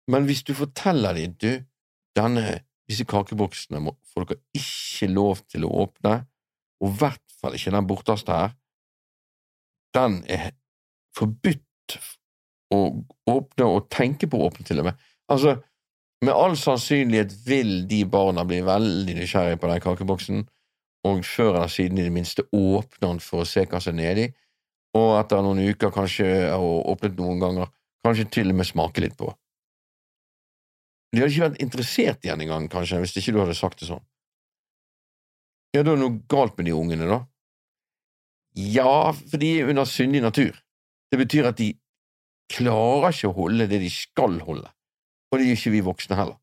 men hvis du forteller de, du, denne, disse kakeboksene får dere ikke lov til å åpne, og hvert fall ikke den borteste her, den er forbudt å åpne og tenke på å åpne, til og med. Altså, med all sannsynlighet vil de barna bli veldig nysgjerrige på den kakeboksen, og før eller siden i det minste åpne den for å se hva som er nedi, og etter noen uker kanskje, og åpnet noen ganger, kanskje til og med smake litt på. De hadde ikke vært interessert i den engang, kanskje, hvis ikke du hadde sagt det sånn. Ja, da er det noe galt med de ungene, da? Ja, for de er under syndig natur. Det betyr at de klarer ikke å holde det de skal holde, og det gjør ikke vi voksne heller.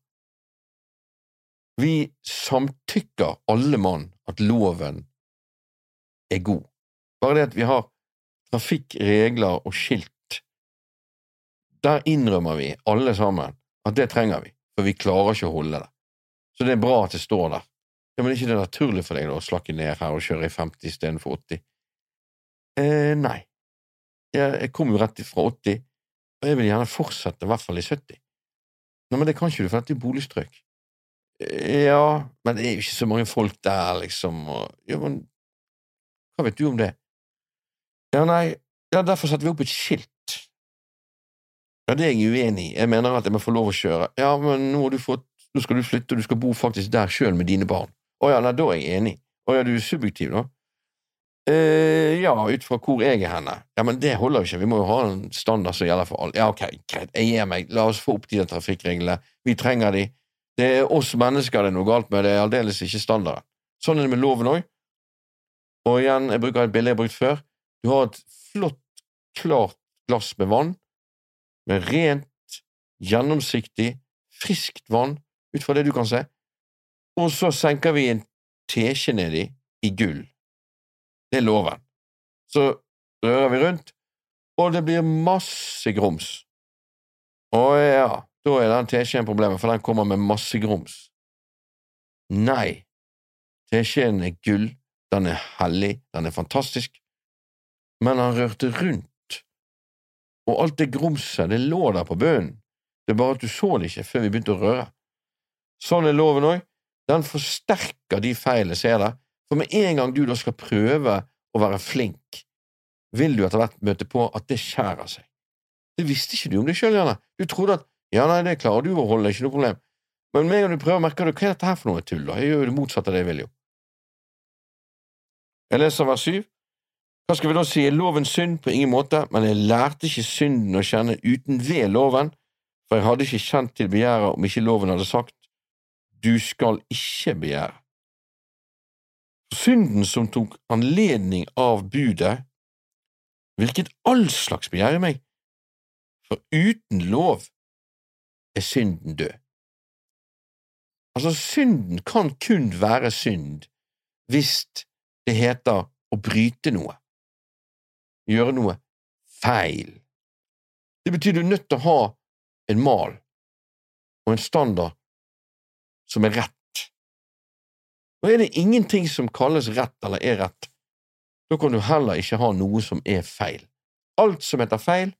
Vi samtykker alle mann at loven er god. Bare det at vi har trafikkregler og skilt, der innrømmer vi alle sammen at det trenger vi, for vi klarer ikke å holde det. Så det er bra at det står der. Ja, Men er ikke det naturlig for deg da, å slakke ned her og kjøre i 50 istedenfor 80? Eh, nei. Jeg, jeg kom jo rett fra 80, og jeg vil gjerne fortsette i hvert fall i 70. Nei, men det kan ikke du, for dette er boligstrøk. Ja, men det er jo ikke så mange folk der, liksom, og Ja, men hva vet du om det? Ja, nei, ja, derfor satte vi opp et skilt. Ja, det er jeg uenig i. Jeg mener at jeg må få lov å kjøre. Ja, men nå, fått, nå skal du flytte, og du skal bo faktisk der sjøl med dine barn. Å ja, da er jeg enig. Å ja, du er subjektiv, da? eh, ja, ut fra hvor jeg er henne. Ja, men det holder jo ikke, vi må jo ha en standard som gjelder for alle. Ja, ok, greit, jeg gir meg, la oss få opp de trafikkreglene, vi trenger de. Det er oss mennesker det er noe galt med, det er aldeles ikke standarden. Sånn er det med loven òg. Og igjen, jeg bruker et bilde jeg har brukt før. Du har et flott, klart glass med vann, med rent, gjennomsiktig, friskt vann, ut fra det du kan se og så senker vi en teskje nedi i gull. Det er loven. Så rører vi rundt, og det blir masse grums. Å ja, da er den teskjeen problemet, for den kommer med masse grums. Nei, teskjeen er gull, den er hellig, den er fantastisk, men han rørte rundt, og alt det grumset, det lå der på bunnen, det er bare at du så det ikke før vi begynte å røre. Sånn er loven òg, den forsterker de feilene jeg ser der. For med en gang du da skal prøve å være flink, vil du etter hvert møte på at det skjærer seg. Det visste ikke du om deg sjøl, Janne. Du trodde at ja, nei, det klarer du å holde, ikke noe problem. Men med en gang du prøver, merker du hva er dette her for noe tull, da? Jeg gjør jo det motsatte av det jeg vil, jo. Jeg leser vers syv. Hva skal vi da si? Er loven synd? På ingen måte, men jeg lærte ikke synden å kjenne uten ved loven, for jeg hadde ikke kjent til begjæret om ikke loven hadde sagt du skal ikke begjære. Synden som tok anledning av budet, hvilket all slags begjær i meg, for uten lov er synden død. Altså, synden kan kun være synd hvis det heter å bryte noe, gjøre noe feil. Det betyr du er nødt til å ha en mal og en standard som er rett. Nå er det ingenting som kalles rett eller er rett, da kan du heller ikke ha noe som er feil. Alt som heter feil,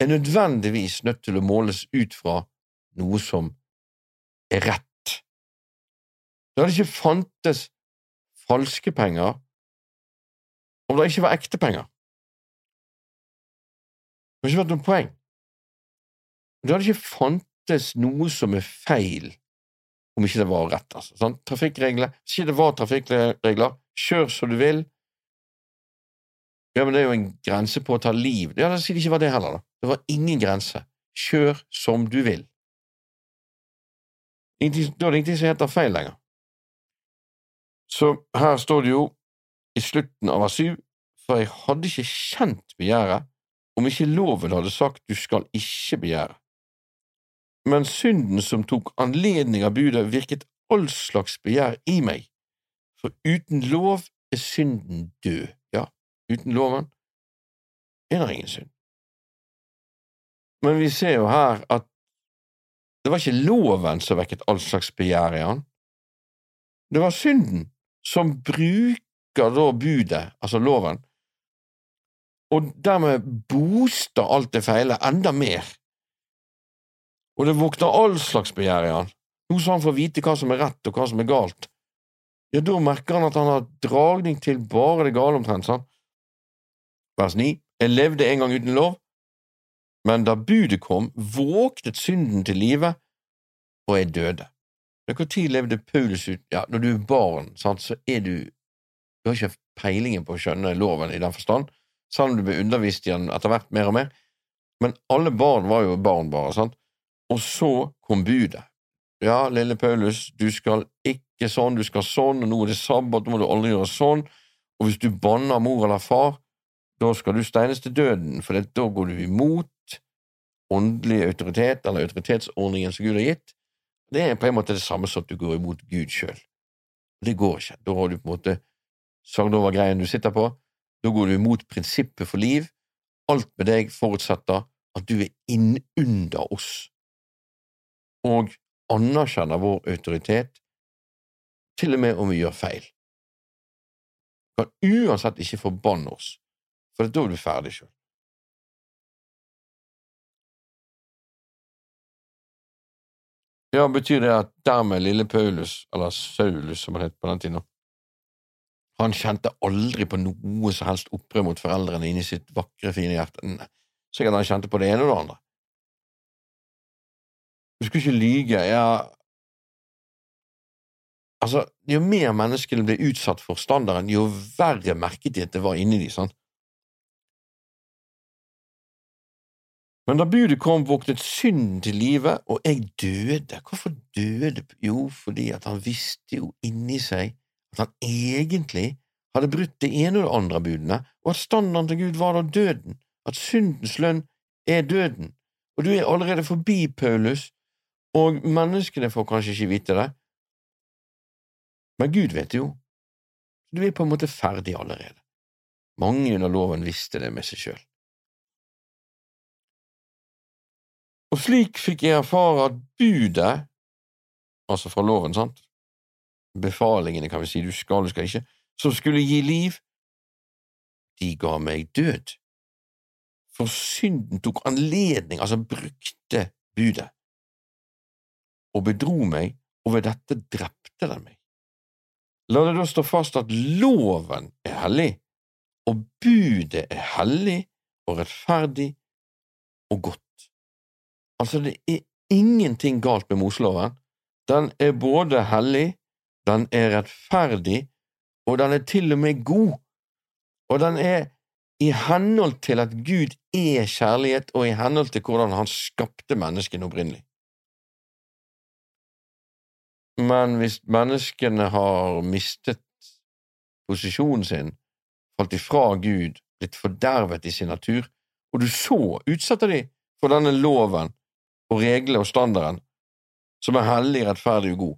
er nødvendigvis nødt til å måles ut fra noe som er rett. Det hadde ikke fantes falske penger om det ikke var ekte penger. Det hadde ikke vært noe poeng. Det hadde ikke fantes noe som er feil om ikke det var rett. altså. Sånn? Trafikkregler Si det var trafikkregler, kjør som du vil. Ja, men det er jo en grense på å ta liv. Ja, Da sier det ikke var det heller, da. Det var ingen grense. Kjør som du vil. Ingenting, da er det ingenting som heter feil lenger. Så her står det jo i slutten av vers 7, for jeg hadde ikke kjent begjæret om ikke loven hadde sagt du skal ikke begjære. Men synden som tok anledning av budet, virket all slags begjær i meg, for uten lov er synden død. Ja, uten loven er det ingen synd. Men vi ser jo her at det var ikke loven som vekket all slags begjær i han. Det var synden som bruker da budet, altså loven, og dermed booster alt det feile enda mer. Og det våkner all slags begjær i han, nå som han får vite hva som er rett og hva som er galt. Ja, da merker han at han har dragning til bare det gale omtrent, sant? Vers 9. Jeg levde en gang uten lov, men da budet kom, våknet synden til live, og jeg døde. Når levde Paulus ut Ja, når du er barn, sant, så er du Du har ikke peilingen på å skjønne loven i den forstand, selv om du blir undervist i den etter hvert mer og mer. Men alle barn var jo barn, bare, sant? Og så kom budet. Ja, lille Paulus, du skal ikke sånn, du skal sånn, og nå er det sabbat, nå må du aldri gjøre sånn, og hvis du banner mor eller far, da skal du steines til døden, for da går du imot åndelig autoritet, eller autoritetsordningen som Gud har gitt. Det er på en måte det samme som at du går imot Gud sjøl. Det går ikke. Da har du på en måte sagd over greien du sitter på. Da går du imot prinsippet for liv. Alt med deg forutsetter at du er innunder oss og anerkjenner vår autoritet, til og med om vi gjør feil. Du kan uansett ikke forbanne oss, for da er du ferdig sjøl. Ja, betyr det at dermed lille Paulus, eller Saulus som han het på den tiden, han kjente aldri på noe som helst opprør mot foreldrene inni sitt vakre, fine hjerte. Sikkert han kjente på det ene og det andre. Du skulle ikke lyge. Ja, altså, jo mer menneskene ble utsatt for standarden, jo verre merket de at det var inni de, sant? Men da budet kom, våknet synden til live, og jeg døde. Hvorfor døde? Jo, fordi at han visste jo inni seg at han egentlig hadde brutt det ene og det andre budene, og at standarden til Gud var da døden, at syndens lønn er døden. Og du er allerede forbi, Paulus, og menneskene får kanskje ikke vite det, men Gud vet det jo. Du er på en måte ferdig allerede. Mange under loven visste det med seg sjøl. Og slik fikk jeg erfare at budet, altså fra loven, sant, befalingene, kan vi si, du skal, du skal ikke, som skulle gi liv, de ga meg død. For synden tok anledning, altså brukte budet, og bedro meg, og ved dette drepte den meg. La det da stå fast at loven er hellig, og budet er hellig og rettferdig og godt. Altså, det er ingenting galt med Moseloven. Den er både hellig, den er rettferdig, og den er til og med god. Og den er i henhold til at Gud er kjærlighet, og i henhold til hvordan han skapte menneskene opprinnelig. Men hvis menneskene har mistet posisjonen sin, falt ifra Gud, blitt fordervet i sin natur, og du så utsetter de for denne loven og reglene og standarden, som er hellig, rettferdig og god,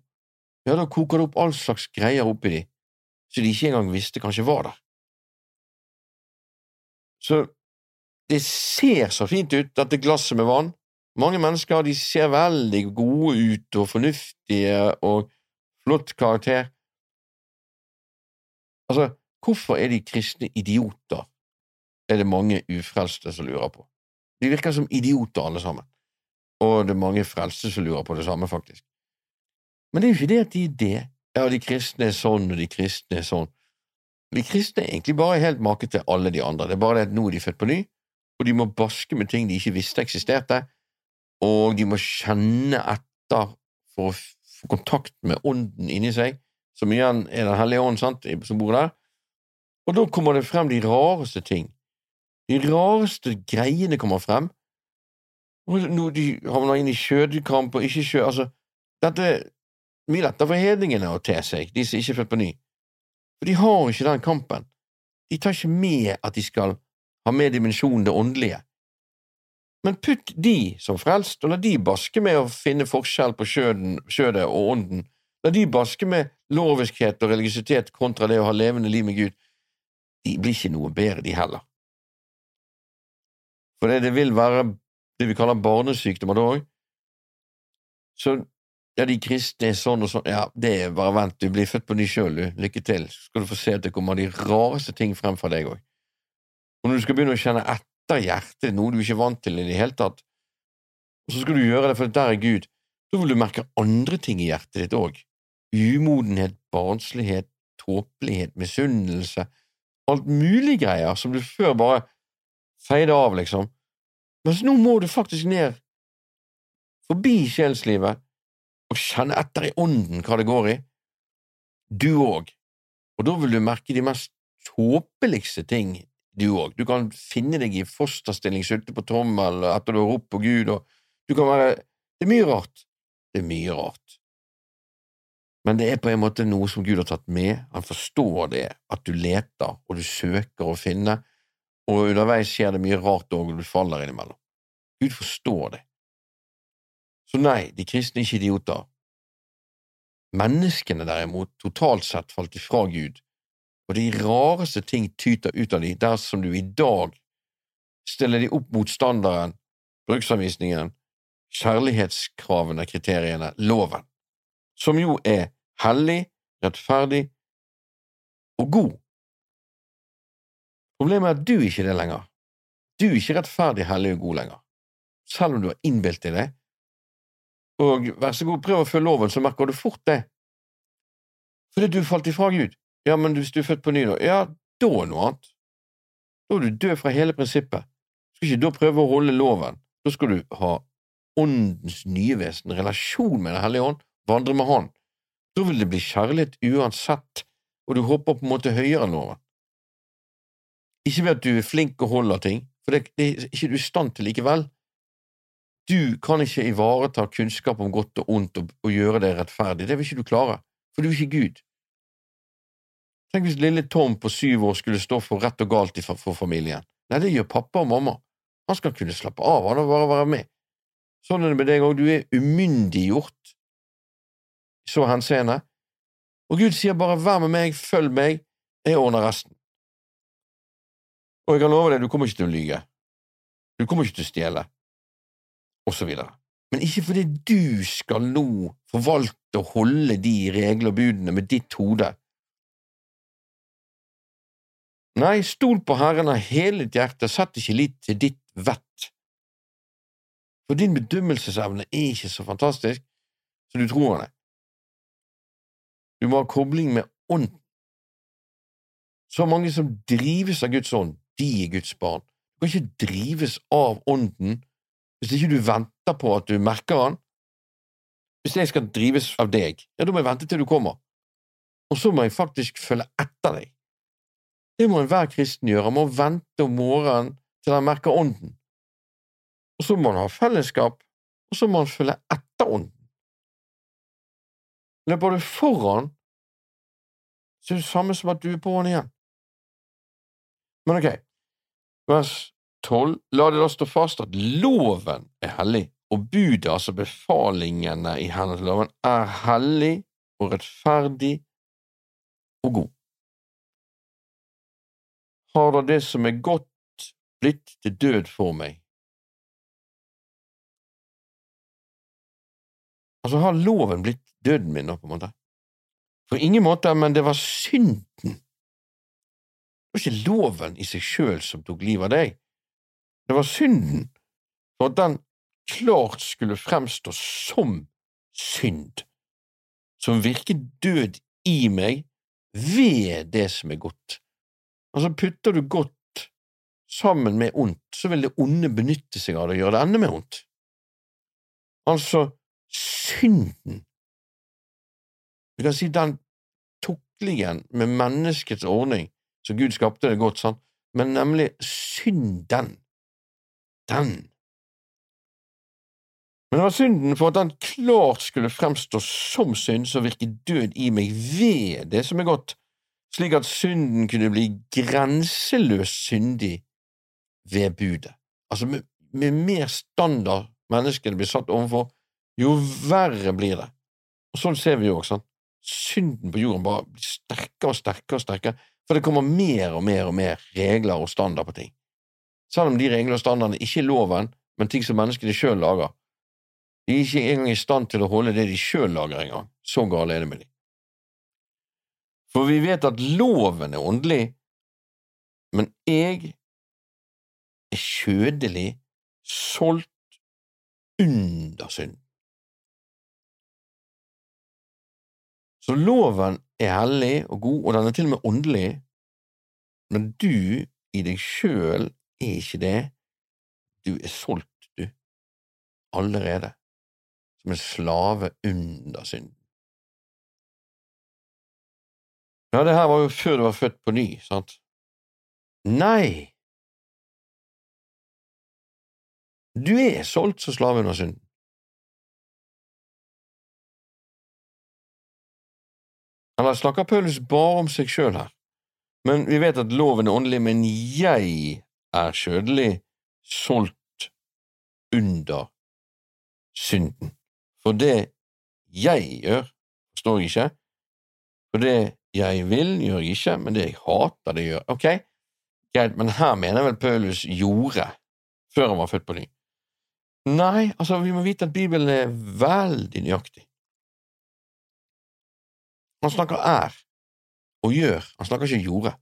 ja, da koker det opp all slags greier oppi de, som de ikke engang visste kanskje var der. Så det ser så fint ut, dette glasset med vann. Mange mennesker de ser veldig gode ut og fornuftige og flott karakter. Altså, hvorfor er de kristne idioter, er det mange ufrelste som lurer på. De virker som idioter alle sammen, og det er mange frelste som lurer på det samme, faktisk. Men det er jo ikke det at de er det. Ja, de kristne er sånn, og de kristne er sånn. De kristne er egentlig bare helt make til alle de andre, det er bare det at nå er de født på ny, og de må baske med ting de ikke visste eksisterte, og de må kjenne etter for å få kontakt med ånden inni seg, som igjen er Den hellige ånd, sant, som bor der, og da kommer det frem de rareste ting. De rareste greiene kommer frem, og når de havner inn i skjødekamp og ikke skjød… Altså, dette er mye lettere for hedningene å te seg, de som ikke er født på ny, for de har ikke den kampen. De tar ikke med at de skal ha med dimensjonen det åndelige. Men putt de som frelst, og la de baske med å finne forskjell på skjødet og ånden, la de baske med loviskhet og religiøsitet kontra det å ha levende liv med Gud, de blir ikke noe bedre, de heller. For det, det vil være det vi kaller barnesykdommer da òg. Så ja, de kristne er sånn og sånn, ja, det er bare vent, du blir født på ny sjøl, du, lykke til, så skal du få se at det kommer de rareste ting frem fra deg òg. Og når du skal begynne å kjenne etter hjertet, noe du ikke er vant til i det hele tatt, og så skal du gjøre det for der er Gud, da vil du merke andre ting i hjertet ditt òg. Umodenhet, barnslighet, tåpelighet, misunnelse, alt mulig greier som du før bare feide av, liksom. Mens nå må du faktisk ned forbi sjelslivet og kjenne etter i ånden hva det går i. Du òg. Og da vil du merke de mest tåpeligste ting du òg. Du kan finne deg i fosterstilling, sulte på tommel etter du har ropt på Gud, og du kan være Det er mye rart. Det er mye rart. Men det er på en måte noe som Gud har tatt med, han forstår det, at du leter og du søker å finne, og underveis skjer det mye rart òg, og du faller innimellom. Gud forstår det. Så nei, de kristne er ikke idioter. Menneskene, derimot, totalt sett falt ifra Gud, og de rareste ting tyter ut av de dersom du i dag stiller de opp mot standarden, bruksanvisningen, kjærlighetskravene, kriteriene, loven, som jo er hellig, rettferdig og god. Problemet er at du ikke er det lenger. Du er ikke rettferdig, hellig og god lenger, selv om du har innbilt deg det. Og vær så god, prøv å følge loven, så merker du fort det. Fordi du falt ifra Gud. Ja, men hvis du er født på ny, nå, Ja, da er noe annet. Da er du død fra hele prinsippet. Du skal ikke da prøve å holde loven. Da skal du ha åndens nye vesen, relasjon med Den hellige ånd, vandre med Han. Da vil det bli kjærlighet uansett, og du hopper på en måte høyere enn loven. Ikke ved at du er flink og holder ting, for det, det er ikke du i stand til likevel. Du kan ikke ivareta kunnskap om godt og ondt og, og gjøre det rettferdig, det vil ikke du klare, for du er ikke Gud. Tenk hvis lille Tom på syv år skulle stå for rett og galt for familien. Nei, det gjør pappa og mamma. Han skal kunne slappe av, han og bare være med. Sånn er det med deg òg, du er umyndiggjort i så henseende. Og Gud sier bare vær med meg, følg meg, jeg ordner resten. Og jeg kan love deg, du kommer ikke til å lyge, du kommer ikke til å stjele, og så videre. Men ikke fordi du skal nå forvalte og holde de regler og budene med ditt hode, Nei, stol på Herren av hele ditt hjerte, sett ikke lit til ditt vett. For din bedømmelsesevne er ikke så fantastisk som du tror han er. Du må ha kobling med ånden. Så mange som drives av Guds ånd, de er Guds barn. Du kan ikke drives av ånden hvis ikke du venter på at du merker han. Hvis jeg skal drives av deg, ja, da må jeg vente til du kommer, og så må jeg faktisk følge etter deg. Det må enhver kristen gjøre, han må vente om morgenen til han merker ånden. Og så må han ha fellesskap, og så må han følge etter ånden. Løper du foran, så er det samme som at du er på han igjen. Men ok, vers tolv, la det da stå fast at loven er hellig, og budet, altså befalingene i hennes loven, er hellig og rettferdig og god. Har da det som er godt blitt til død for meg. Altså har loven blitt døden min, da, på en måte? På ingen måte, men det var synden. Det var ikke loven i seg sjøl som tok livet av deg. Det var synden, for at den klart skulle fremstå som synd, som virket død i meg ved det som er godt. Altså, putter du godt sammen med ondt, så vil det onde benytte seg av det og gjøre det enda mer ondt. Altså, synden. Vi kan si den tuklingen med menneskets ordning, så Gud skapte det godt, sant, men nemlig synden, den. Men det var synden for at den klart skulle fremstå som synd som virket død i meg ved det som er godt, slik at synden kunne bli grenseløst syndig ved budet. Altså, med, med mer standard menneskene blir satt overfor, jo verre blir det. Og sånn ser vi jo også, sant. Synden på jorden bare blir sterkere og sterkere og sterkere, for det kommer mer og mer og mer regler og standard på ting. Selv om de reglene og standardene ikke er loven, men ting som menneskene sjøl lager. De er ikke engang i stand til å holde det de sjøl lager engang. Så gale er det med dem. For vi vet at loven er åndelig, men jeg er kjødelig, solgt under synd. Så loven er hellig og god, og den er til og med åndelig, men du i deg sjøl er ikke det. Du er solgt, du, allerede, som en slave under synden. Ja, det her var jo før du var født på ny, sant? Nei! Du er solgt som slave under synden. Eller snakker Paulus bare om seg sjøl her? Men vi vet at loven er åndelig, men jeg er kjødelig, solgt under synden. For det jeg gjør, forstår jeg ikke, for det jeg vil, gjør jeg ikke, men det jeg hater, det gjør Ok, greit, men her mener vel Paulus gjorde, før han var født på ny. Nei, altså, vi må vite at Bibelen er veldig nøyaktig. Han snakker er og gjør, han snakker ikke gjorde.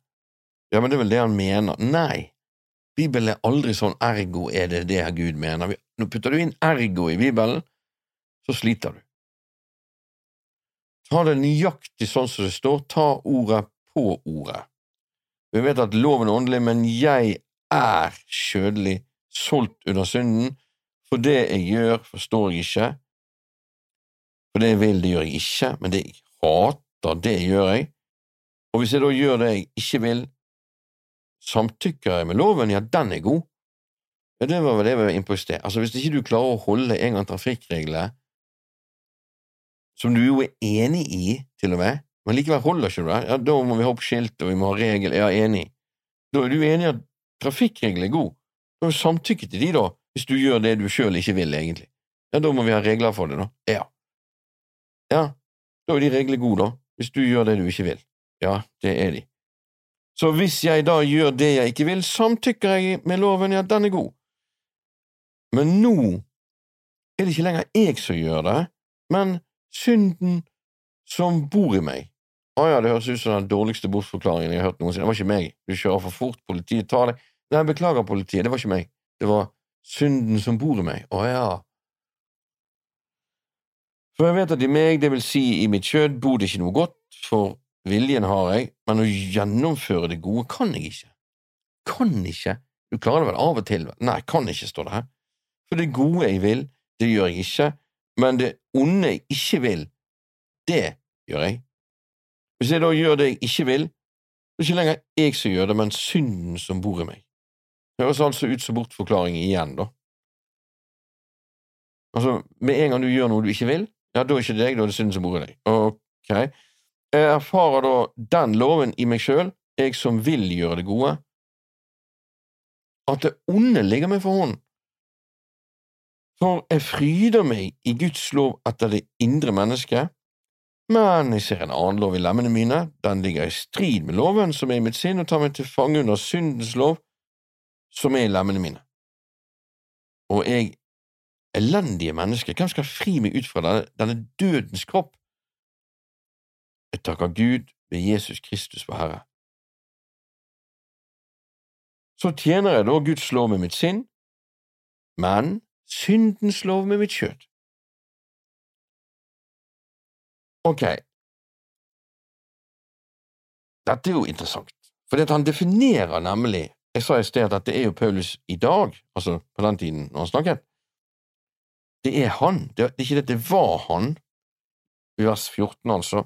Ja, men det er vel det han mener. Nei, Bibelen er aldri sånn ergo er det det Gud mener. Nå putter du inn ergo i Bibelen, så sliter du. Ta det nøyaktig sånn som det står, ta ordet på ordet. Vi vet at loven er åndelig, men jeg er kjødelig, solgt under synden, for det jeg gjør, forstår jeg ikke, for det jeg vil, det gjør jeg ikke, men det jeg hater, det gjør jeg, og hvis jeg da gjør det jeg ikke vil, samtykker jeg med loven, ja, den er god. Ja, det var vel det vi var inne på i sted. Altså, hvis ikke du klarer å holde en gang trafikkreglene, som du jo er enig i, til og med, men likevel holder ikke du det, ja, da må vi ha opp skilt, og vi må ha regel, ja, enig. Da er du enig i at trafikkregler er god. Da er du samtykke til de, da, hvis du gjør det du sjøl ikke vil, egentlig. Ja, da må vi ha regler for det, da. Ja. Ja, da er de reglene gode, da hvis du gjør det du ikke vil. Ja, det er de. Så hvis jeg da gjør det jeg ikke vil, samtykker jeg med loven, ja, den er god. Men nå er det ikke lenger jeg som gjør det, men synden som bor i meg. Å ja, det høres ut som den dårligste bortforklaringen jeg har hørt noensinne. Det var ikke meg. Du kjører for fort, politiet tar deg. Nei, beklager, politiet, det var ikke meg. Det var synden som bor i meg. Å ja, for jeg vet at i meg, det vil si i mitt kjød, bor det ikke noe godt, for viljen har jeg, men å gjennomføre det gode kan jeg ikke. Kan ikke. Du klarer det vel av og til? Nei, kan ikke, står det her. For det gode jeg vil, det gjør jeg ikke, men det onde jeg ikke vil, det gjør jeg. Hvis jeg da gjør det jeg ikke vil, det er ikke lenger jeg som gjør det, men synden som bor i meg. Det høres altså ut som bortforklaring igjen, da. Altså, med en gang du gjør noe du ikke vil, ja, da er ikke det deg, da er det synden som bor i deg. Ok. Jeg erfarer da den loven i meg sjøl, jeg som vil gjøre det gode, at det onde ligger meg for hånden. For jeg fryder meg i Guds lov etter det indre mennesket, Men jeg ser en annen lov i lemmene mine, den ligger i strid med loven som er i mitt sinn, og tar meg til fange under syndens lov som er i lemmene mine. Og jeg, elendige menneske, hvem skal fri meg ut fra denne, denne dødens kropp? Jeg takker Gud ved Jesus Kristus vår Herre. Så tjener jeg da Guds lov med mitt sinn, men syndens lov med mitt kjøtt. Ok, dette er jo interessant, for han definerer nemlig Jeg sa i sted at det er jo Paulus i dag, altså på den tiden når han snakket. Det er han, det er ikke det, det var han, i vers 14 altså.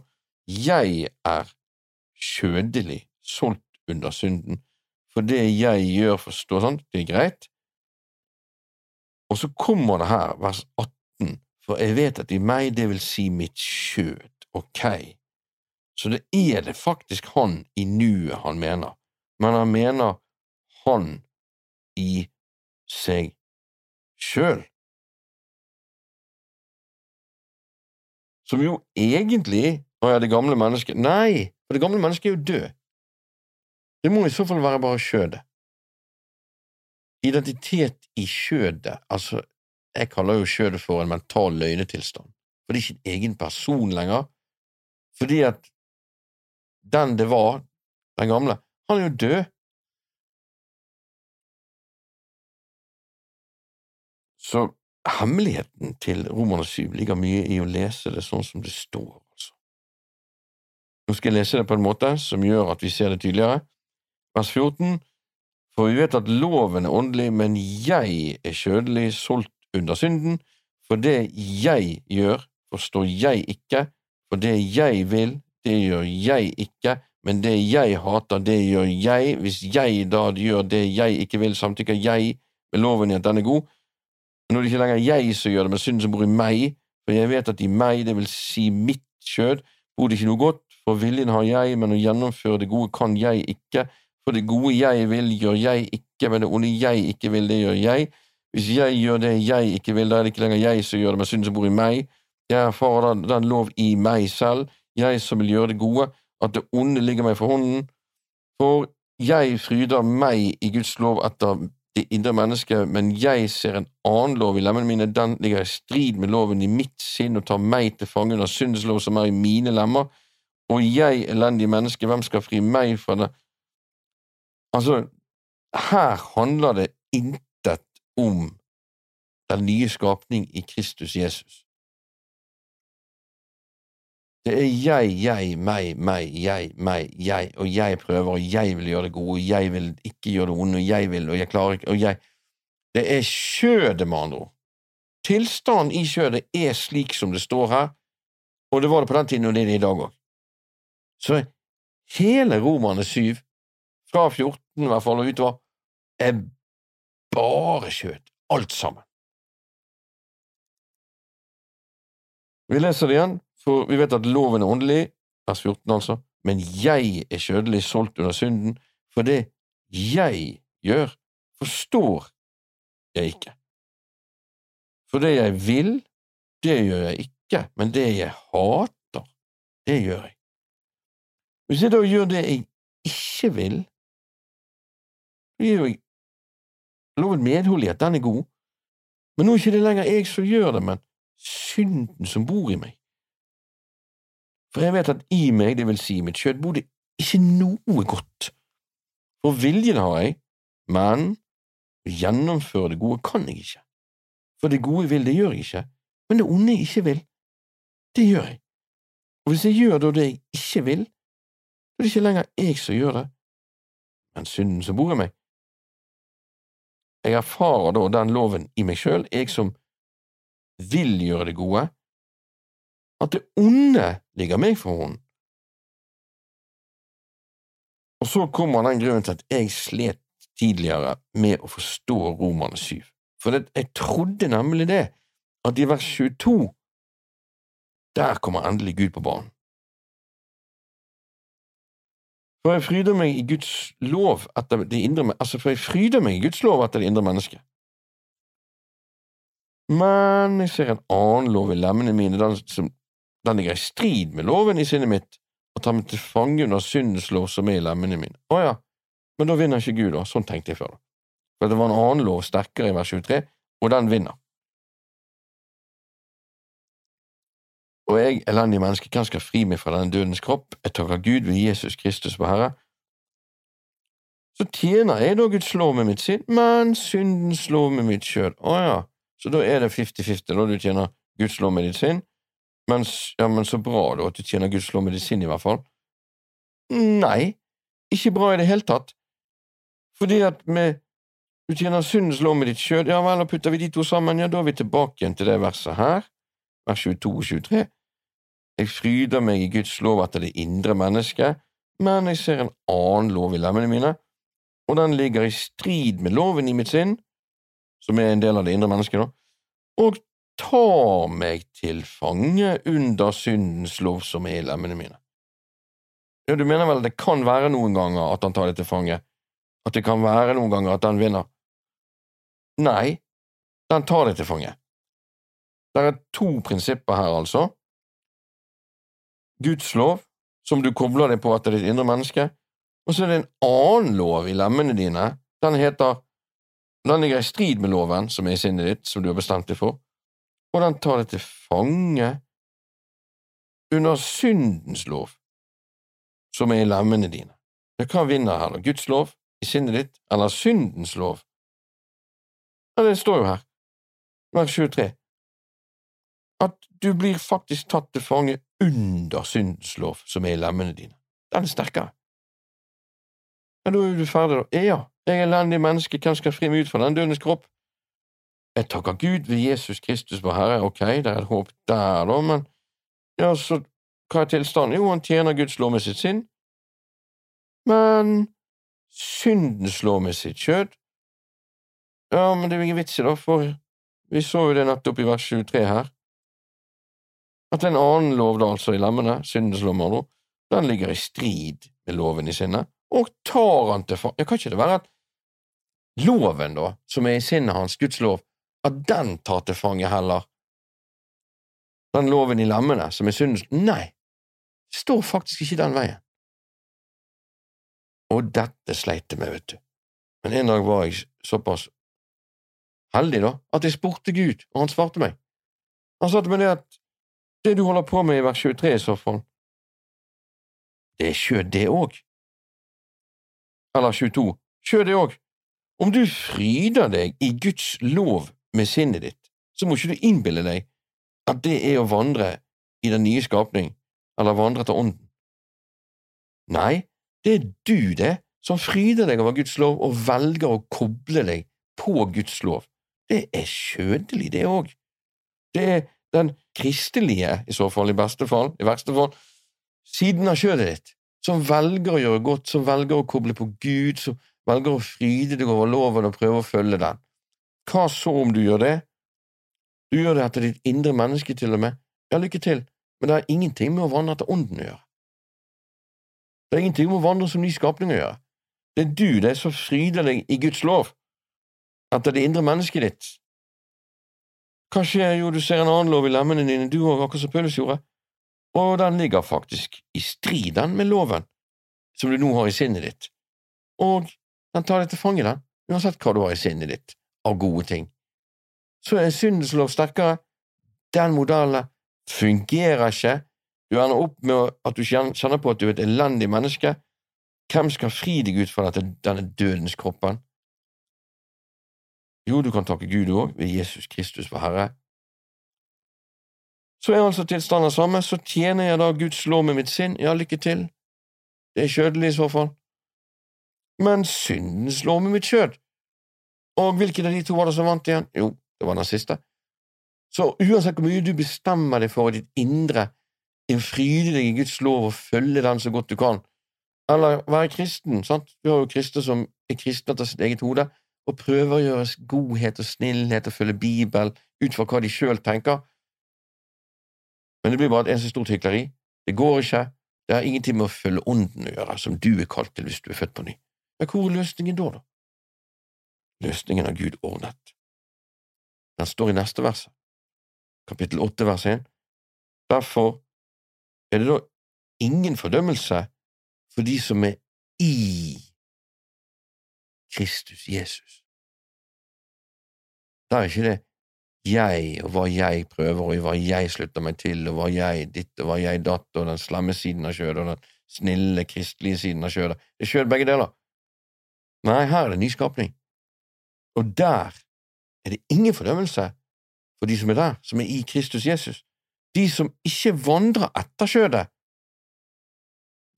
Jeg er kjødelig, solgt under synden, for det jeg gjør, forstår sånn, det er greit. Og så kommer det her, vers 18, for jeg vet at i meg, det vil si mitt kjød, ok, så det er det faktisk han i nuet han mener, men han mener han i seg sjøl. Som jo egentlig å ja, det gamle mennesket Nei, for det gamle mennesket er jo død. Det må i så fall være bare skjødet. Identitet i skjødet, altså, jeg kaller jo skjødet for en mental løgnetilstand, for det er ikke en egen person lenger, fordi at den det var, den gamle, han er jo død. Så hemmeligheten til Romerne 7 ligger mye i å lese det sånn som det står, altså. Nå skal jeg lese det på en måte som gjør at vi ser det tydeligere. Vers 14 For vi vet at loven er åndelig, men jeg er kjødelig, solgt under synden. For det jeg gjør, forstår jeg ikke, for det jeg vil, det gjør jeg ikke, men det jeg hater, det gjør jeg. Hvis jeg da gjør det jeg ikke vil, samtykker jeg med loven i at den er god. Men nå er det ikke lenger jeg som gjør det, men synden som bor i meg, for jeg vet at i meg, det vil si mitt kjød, bor det ikke noe godt, for viljen har jeg, men å gjennomføre det gode kan jeg ikke. For det gode jeg vil, gjør jeg ikke, men det onde jeg ikke vil, det gjør jeg. Hvis jeg gjør det jeg ikke vil, da er det ikke lenger jeg som gjør det, men synden som bor i meg. Jeg erfarer den, den lov i meg selv, jeg som vil gjøre det gode, at det onde ligger meg for hånden. For jeg fryder meg i Guds lov etter det indre mennesket, men jeg ser en annen lov i lemmene mine, den ligger i strid med loven i mitt sinn og tar meg til fange under syndens lov som er i mine lemmer. Og jeg, elendig menneske, hvem skal fri meg fra det? Altså, her handler det intet om den nye skapning i Kristus Jesus. Det er jeg, jeg, meg, meg, jeg, meg, jeg, og jeg prøver, og jeg vil gjøre det gode, og jeg vil ikke gjøre det onde, og jeg vil, og jeg klarer ikke, og jeg Det er kjødet, med andre ord. Tilstanden i kjødet er slik som det står her, og det var det på den tiden, og det er det i dag òg. Så hele Romerne 7 fra 14 i hvert fall og utover, er bare kjøtt, alt sammen. Vi leser det igjen, for vi vet at loven er åndelig, vers 14 altså, men jeg er kjødelig solgt under synden, for det jeg gjør, forstår jeg ikke. For det jeg vil, det gjør jeg ikke, men det jeg hater, det gjør jeg. Hvis jeg da gjør det jeg ikke vil, gir jo loven medhold i at den er god, men nå er det ikke lenger jeg som gjør det, men synden som bor i meg. For jeg vet at i meg, det vil si mitt kjøtt, bor det ikke noe godt. For viljen har jeg, men å gjennomføre det gode kan jeg ikke. For det gode vil, det gjør jeg ikke, men det onde jeg ikke vil, det gjør jeg. Og hvis jeg gjør da det jeg ikke vil, så er det ikke lenger jeg som gjør det, men synden som bor i meg. Jeg erfarer da den loven i meg sjøl, jeg som vil gjøre det gode, at det onde ligger meg for hånden. Og så kommer den grunnen til at jeg slet tidligere med å forstå Romerne 7, for jeg trodde nemlig det, at i vers 22, der kommer endelig Gud på banen. For jeg fryder meg i Guds lov etter det indre Altså, for jeg fryder meg i Guds lov etter det indre mennesket. Men jeg ser en annen lov i lemmene mine, den som den ligger i strid med loven i sinnet mitt, og tar meg til fange under syndens lov som er i lemmene mine. Å ja, men da vinner ikke Gud, da. Sånn tenkte jeg før, da. For det var en annen lov sterkere i vers 23, og den vinner. Og jeg, elendig menneske, hvem skal fri meg fra denne dødens kropp? Jeg takker Gud ved Jesus Kristus vår Herre. Så tjener jeg da Guds lov med mitt sinn, men syndens lov med mitt kjød. Å ja, så da er det fifty-fifty, da du tjener Guds lov med ditt sinn, men, ja, men så bra da at du tjener Guds lov med ditt sinn, i hvert fall. Nei, ikke bra i det hele tatt, fordi at med du tjener syndens lov med ditt kjød, ja vel, og putter vi de to sammen, ja, da er vi tilbake igjen til det verset her, vers 22 og 23. Jeg fryder meg i Guds lov etter det indre mennesket, men jeg ser en annen lov i lemmene mine, og den ligger i strid med loven i mitt sinn, som er en del av det indre mennesket, da, og tar meg til fange under syndens lov som er i lemmene mine. Ja, du mener vel det kan være noen ganger at han tar det til fange, at det kan være noen ganger at han vinner? Nei, den tar det til fange. Det er to prinsipper her, altså. Guds lov, som du kobler deg på etter ditt indre menneske, og så er det en annen lov i lemmene dine. Den heter Den ligger i strid med loven som er i sinnet ditt, som du har bestemt deg for, og den tar deg til fange under syndens lov, som er i lemmene dine. Hva vinner her, da? Guds lov i sinnet ditt, eller syndens lov? Ja, det står jo her, vers 23 at du blir faktisk tatt til fange under syndens lov som er i lemmene dine. Den er sterkere. Ja, da er du ferdig, da. Ja, jeg er elendig menneske, hvem skal fri meg ut fra den dødens kropp? Jeg takker Gud ved Jesus Kristus vår Herre, ok, det er et håp der, da, men ja, så hva er tilstanden? Jo, han tjener Guds lov med sitt sinn, men syndens lov med sitt kjød? Ja, men det er jo ingen vits i, da, for vi så jo det nettopp i vers 23 her at en annen lov, da, altså i lemmene, syndens lov, den ligger i strid med loven i sinnet, og tar han til fange. Kan ikke det være at loven, da, som er i sinnet hans, Guds lov, at den tar til fange heller den loven i lemmene, som er syndens Nei, det står faktisk ikke den veien. Og dette sleit jeg med, vet du. Men en dag var jeg såpass heldig, da, at jeg spurte Gud, og han svarte meg. Han sa til meg det at det du holder på med i vers 23 i så fall. Det er kjød, det òg. Eller 22. Kjød, det òg. Om du fryder deg i Guds lov med sinnet ditt, så må ikke du innbille deg at det er å vandre i den nye skapning, eller vandre etter ånden. Nei, det er du, det, som fryder deg over Guds lov og velger å koble deg på Guds lov. Det er kjødelig, det òg. Det er den kristelige, i så fall, i beste fall, i verste fall, siden av kjødet ditt, som velger å gjøre godt, som velger å koble på Gud, som velger å fryde deg over loven og prøve å følge den. Hva så om du gjør det? Du gjør det etter ditt indre menneske, til og med. Ja, lykke til, men det har ingenting med å vandre etter ånden å gjøre. Det har ingenting med å vandre som ny skapning å gjøre. Det er du, det, som fryder deg i Guds lov, etter det indre mennesket ditt, hva skjer? Jo, du ser en annen lov i lemmene dine, du òg, akkurat som Paulus gjorde, og den ligger faktisk i strid, med loven som du nå har i sinnet ditt, og den tar deg til fange, den, uansett hva du har i sinnet ditt av gode ting. Så er syndens lov sterkere, den modellen fungerer ikke, du ender opp med at du kjenner på at du er et elendig menneske, hvem skal fri deg ut fra denne dødens kroppen? Jo, du kan takke Gud òg, ved Jesus Kristus for Herre. Så er altså tilstanden samme, så tjener jeg da Guds lov med mitt sinn, ja, lykke til, det er kjødelig i så fall, men syndens lov med mitt kjød. Og hvilken av de to var det som vant igjen? Jo, det var den siste. Så uansett hvor mye du bestemmer deg for i ditt indre, fryde deg i Guds lov og følge den så godt du kan, eller være kristen, sant, du har jo kristne som er kristne etter sitt eget hode, og prøver å gjøre godhet og snillhet og følge Bibel ut fra hva de sjøl tenker. Men det blir bare et eneste stort hykleri. Det går ikke. Det har ingenting med å følge ånden å gjøre, som du er kalt til hvis du er født på ny. Men hvor er løsningen da, da? Løsningen har Gud ordnet. Den står i neste vers, kapittel åtte, vers én. Derfor er det da ingen fordømmelse for de som er i Kristus Jesus. Da er ikke det jeg og hva jeg prøver, og hva jeg slutter meg til, og hva jeg ditt og hva jeg datt, og den slemme siden av kjødet og den snille, kristelige siden av kjødet. Det er kjød begge deler. Nei, her er det nyskapning. Og der er det ingen fordømmelse for de som er der, som er i Kristus Jesus. De som ikke vandrer etter kjødet,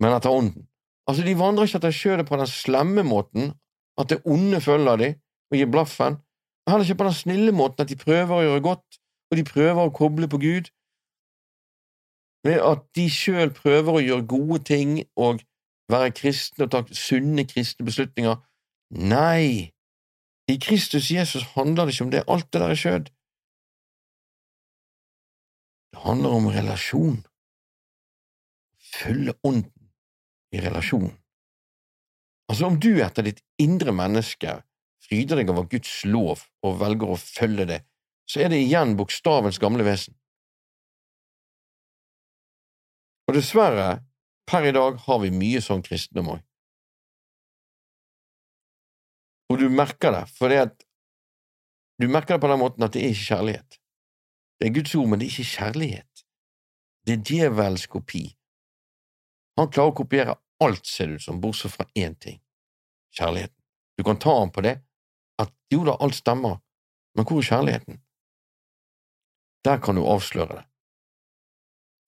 men etter ånden. Altså, de vandrer ikke etter kjødet på den slemme måten, at det onde følger dem og gir blaffen, heller ikke på den snille måten at de prøver å gjøre godt, og de prøver å koble på Gud, ved at de sjøl prøver å gjøre gode ting og være kristne og ta sunne kristne beslutninger. Nei, i Kristus Jesus handler det ikke om det, alt det der er skjød. Det handler om relasjon. Følge ånden i relasjon. Altså, om du etter ditt indre menneske fryder deg over Guds lov og velger å følge det, så er det igjen bokstavens gamle vesen. Og dessverre, per i dag har vi mye sånn kristendom òg. Og du merker det, for det at du merker det på den måten at det er ikke kjærlighet. Det er Guds ord, men det er ikke kjærlighet. Det er djevelens kopi. Han klarer å kopiere alt, ser det ut som, bortsett fra én ting – kjærligheten. Du kan ta ham på det, at jo da, alt stemmer, men hvor er kjærligheten? Der kan du avsløre det.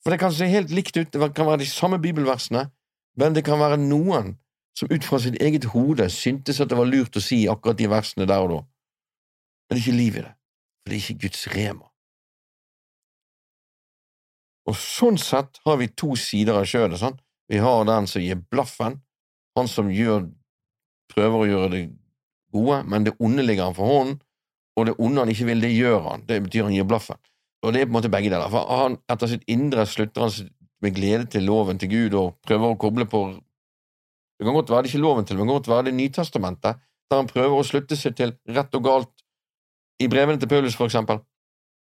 For det kan se helt likt ut, det kan være de samme bibelversene, men det kan være noen som ut fra sitt eget hode syntes at det var lurt å si akkurat de versene der og da. Men det er ikke liv i det, for det er ikke Guds rema. Og sånn sett har vi to sider av kjødet. Sånn. Vi har den som gir blaffen, han som gjør, prøver å gjøre det gode, men det onde ligger han for hånden, og det onde han ikke vil, det gjør han. Det betyr han gir blaffen. Og det er på en måte begge deler. For han, etter sitt indre slutter han med glede til loven til Gud og prøver å koble på Det kan godt være det ikke loven til, men det kan godt være det Nytestamentet, der han prøver å slutte seg til rett og galt i brevene til Paulus, for eksempel.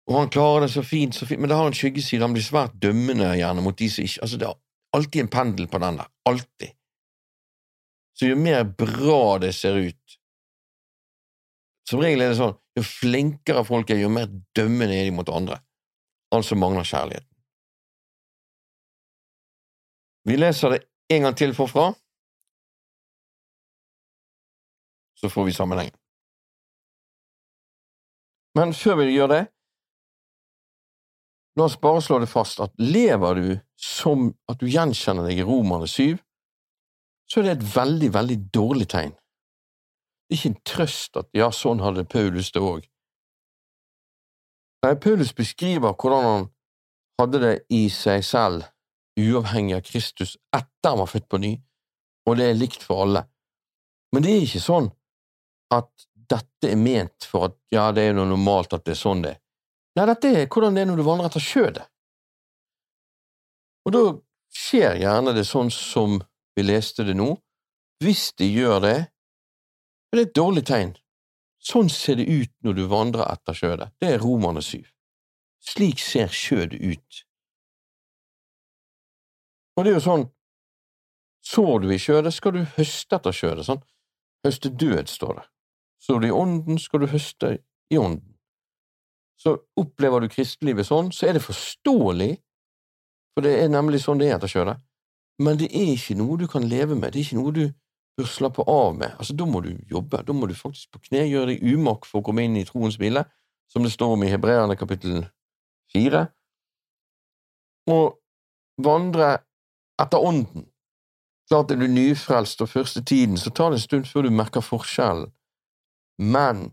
Og han klarer det så fint, så fint, men det har en skyggeside. Han blir svært dømmende gjerne mot de som ikke Altså, det er alltid en pendel på den der. Alltid. Så jo mer bra det ser ut Som regel er det sånn jo flinkere folk er, jo mer dømmende er de mot andre. Altså mangler kjærligheten. Vi leser det en gang til forfra, så får vi sammenhengen. Men før vi gjør det, la oss bare slå det fast at lever du som at du gjenkjenner deg i Romerne 7, så er det et veldig, veldig dårlig tegn. Det er ikke en trøst at ja, sånn hadde Paulus det òg. Nei, Paulus beskriver hvordan han hadde det i seg selv, uavhengig av Kristus, etter han var født på ny, og det er likt for alle. Men det er ikke sånn at dette er ment for at ja, det er noe normalt at det er sånn det er. Nei, dette er hvordan det er når du vandrer etter skjødet. Og da skjer gjerne det sånn som vi leste det nå. Hvis de gjør det, det er et dårlig tegn. Sånn ser det ut når du vandrer etter skjødet. Det er Romerne syv. Slik ser skjødet ut. Og det er jo sånn, sår du i skjødet, skal du høste etter skjødet, sånn. Høste død, står det. Sår du i ånden, skal du høste i ånden. Så opplever du kristelivet sånn, så er det forståelig, for det er nemlig sånn det er etter skjødet, men det er ikke noe du kan leve med, det er ikke noe du bør slappe av med. Altså, Da må du jobbe, da må du faktisk på kne gjøre deg umak for å komme inn i troens hvile, som det står om i Hebreerne kapittel fire, og vandre etter ånden. Klart er du nyfrelst og første tiden, så tar det en stund før du merker forskjellen, men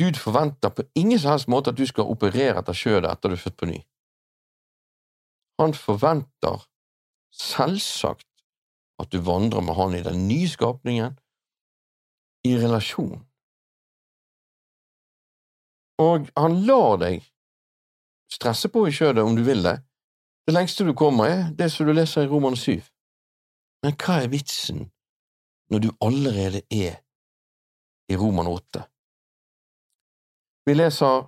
Gud forventer på ingen som helst måte at du skal operere etter kjødet etter du er født på ny. Han forventer selvsagt at du vandrer med Han i den nye skapningen, i relasjon. Og han lar deg stresse på i kjødet om du vil det. Det lengste du kommer, er det som du leser i Roman 7. Men hva er vitsen når du allerede er i Roman 8? Vi leser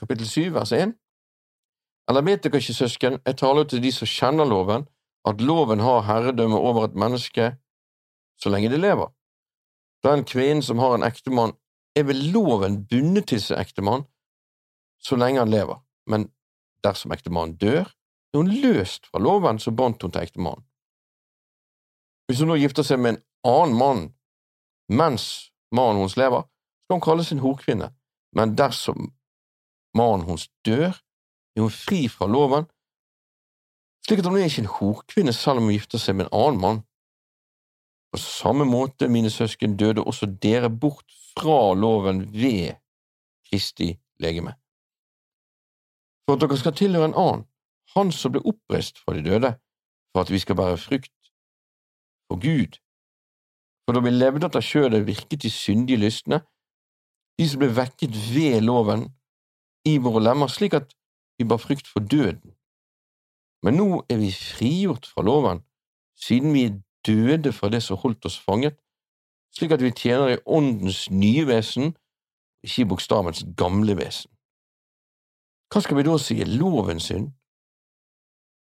kapittel 7, vers 1. Eller vet dere ikke, søsken, jeg taler til de som kjenner loven, at loven har herredømme over et menneske så lenge det lever. Den kvinnen som har en ektemann, er ved loven bundet til sin ektemann så lenge han lever, men dersom ektemannen dør, er hun løst fra loven som bandt hun til ektemannen. Hvis hun nå gifter seg med en annen mann mens mannen hennes lever, skal hun kalles en horkvinne, men dersom mannen hennes dør, er hun fri fra loven, slik at hun er ikke en horkvinne selv om hun gifter seg med en annen mann. På samme måte, mine søsken, døde også dere bort fra loven ved Kristi legeme. For at dere skal tilhøre en annen, Han som ble oppreist fra de døde, for at vi skal bære frukt for Gud. For da vi levde etter kjødet, virket de syndige lystne, de som ble vekket ved loven, i våre lemmer, slik at vi bar frykt for døden. Men nå er vi frigjort fra loven, siden vi er døde fra det som holdt oss fanget, slik at vi tjener i åndens nye vesen, ikke i bokstavens gamle vesen. Hva skal vi da si er lovens synd?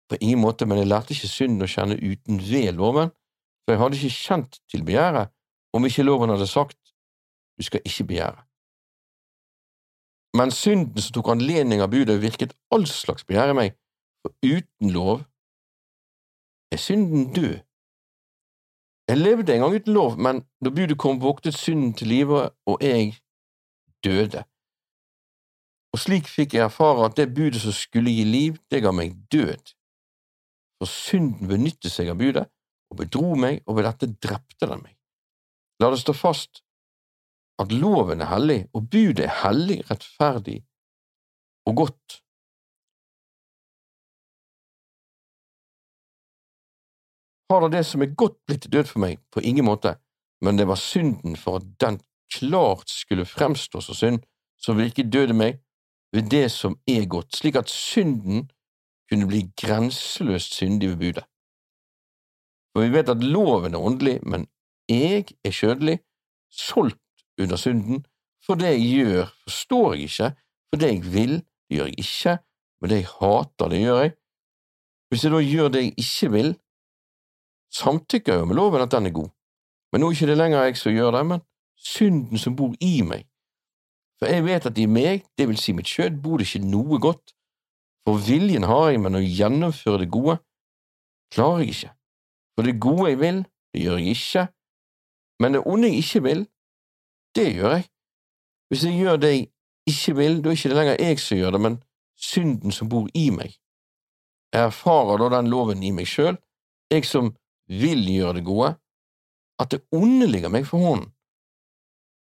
På ingen måte, men jeg lærte ikke synden å kjenne uten ved loven, for jeg hadde ikke kjent til begjæret om ikke loven hadde sagt du skal ikke begjære. Men synden som tok anledning av budet, virket all slags begjær i meg, for uten lov er synden død. Jeg levde en gang uten lov, men da budet kom, våknet synden til live, og jeg døde. Og slik fikk jeg erfare at det budet som skulle gi liv, det ga meg død. For synden benyttet seg av budet og bedro meg, og ved dette drepte den meg. La det stå fast at loven er hellig, og budet er hellig, rettferdig og godt. Har da det som er godt blitt død for meg? På ingen måte, men det var synden for at den klart skulle fremstå som synd, som virket død i meg, ved det som er godt, slik at synden kunne bli grenseløst syndig ved budet. For vi vet at loven er åndelig, men jeg er kjødelig, solgt under synden, for det jeg gjør, forstår jeg ikke, for det jeg vil, det gjør jeg ikke, men det jeg hater, det gjør jeg. Hvis jeg da gjør det jeg ikke vil, samtykker jeg jo med loven at den er god, men nå er ikke det lenger jeg som gjør det, men synden som bor i meg. For jeg vet at i meg, det vil si mitt kjød, bor det ikke noe godt, for viljen har jeg, men å gjennomføre det gode klarer jeg ikke. For det gode jeg vil, det gjør jeg ikke, men det onde jeg ikke vil, det gjør jeg. Hvis jeg gjør det jeg ikke vil, da er ikke det lenger jeg som gjør det, men synden som bor i meg. Jeg erfarer da den loven i meg sjøl, jeg som vil gjøre det gode, at det onde ligger meg for hånden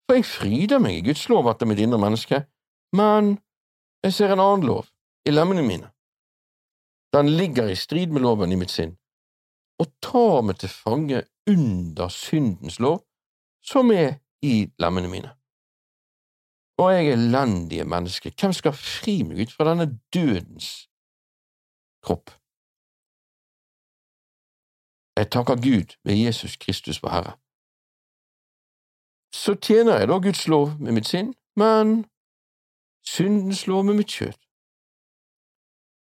for jeg fryder meg i Guds lov etter mitt indre menneske, men jeg ser en annen lov i lemmene mine. Den ligger i strid med loven i mitt sinn, og tar meg til fange under syndens lov, som er i lemmene mine. Og jeg er elendige menneske, hvem skal fri meg ut fra denne dødens kropp? Jeg takker Gud ved Jesus Kristus vår Herre så tjener jeg da Guds lov med mitt sinn, men syndens lov med mitt kjøtt.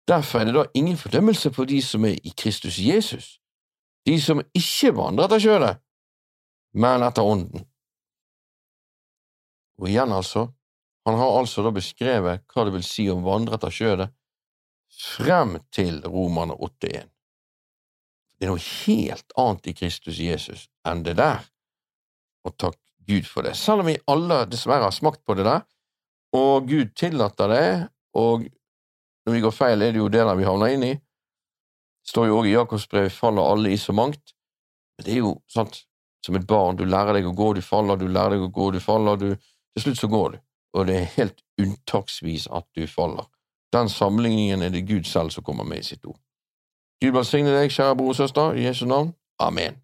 Derfor er det da ingen fordømmelse for de som er i Kristus Jesus, de som ikke vandrer etter kjødet, men etter Ånden. Og igjen, altså, han har altså da beskrevet hva det vil si å vandre etter kjødet, frem til Romerne 8.1. Det er noe helt annet i Kristus Jesus enn det der. Og takk Gud for det. Selv om vi alle dessverre har smakt på det der, og Gud tillater det, og når vi går feil, er det jo det der vi havner inn i. Det står jo òg i Jakobs brev 'faller alle i så mangt'. Men det er jo sant, som et barn, du lærer deg å gå, du faller, du lærer deg å gå, du faller, du Til slutt så går du, og det er helt unntaksvis at du faller. Den sammenligningen er det Gud selv som kommer med i sitt ord. Gud velsigne deg, kjære bror og søster, i Jesu navn. Amen.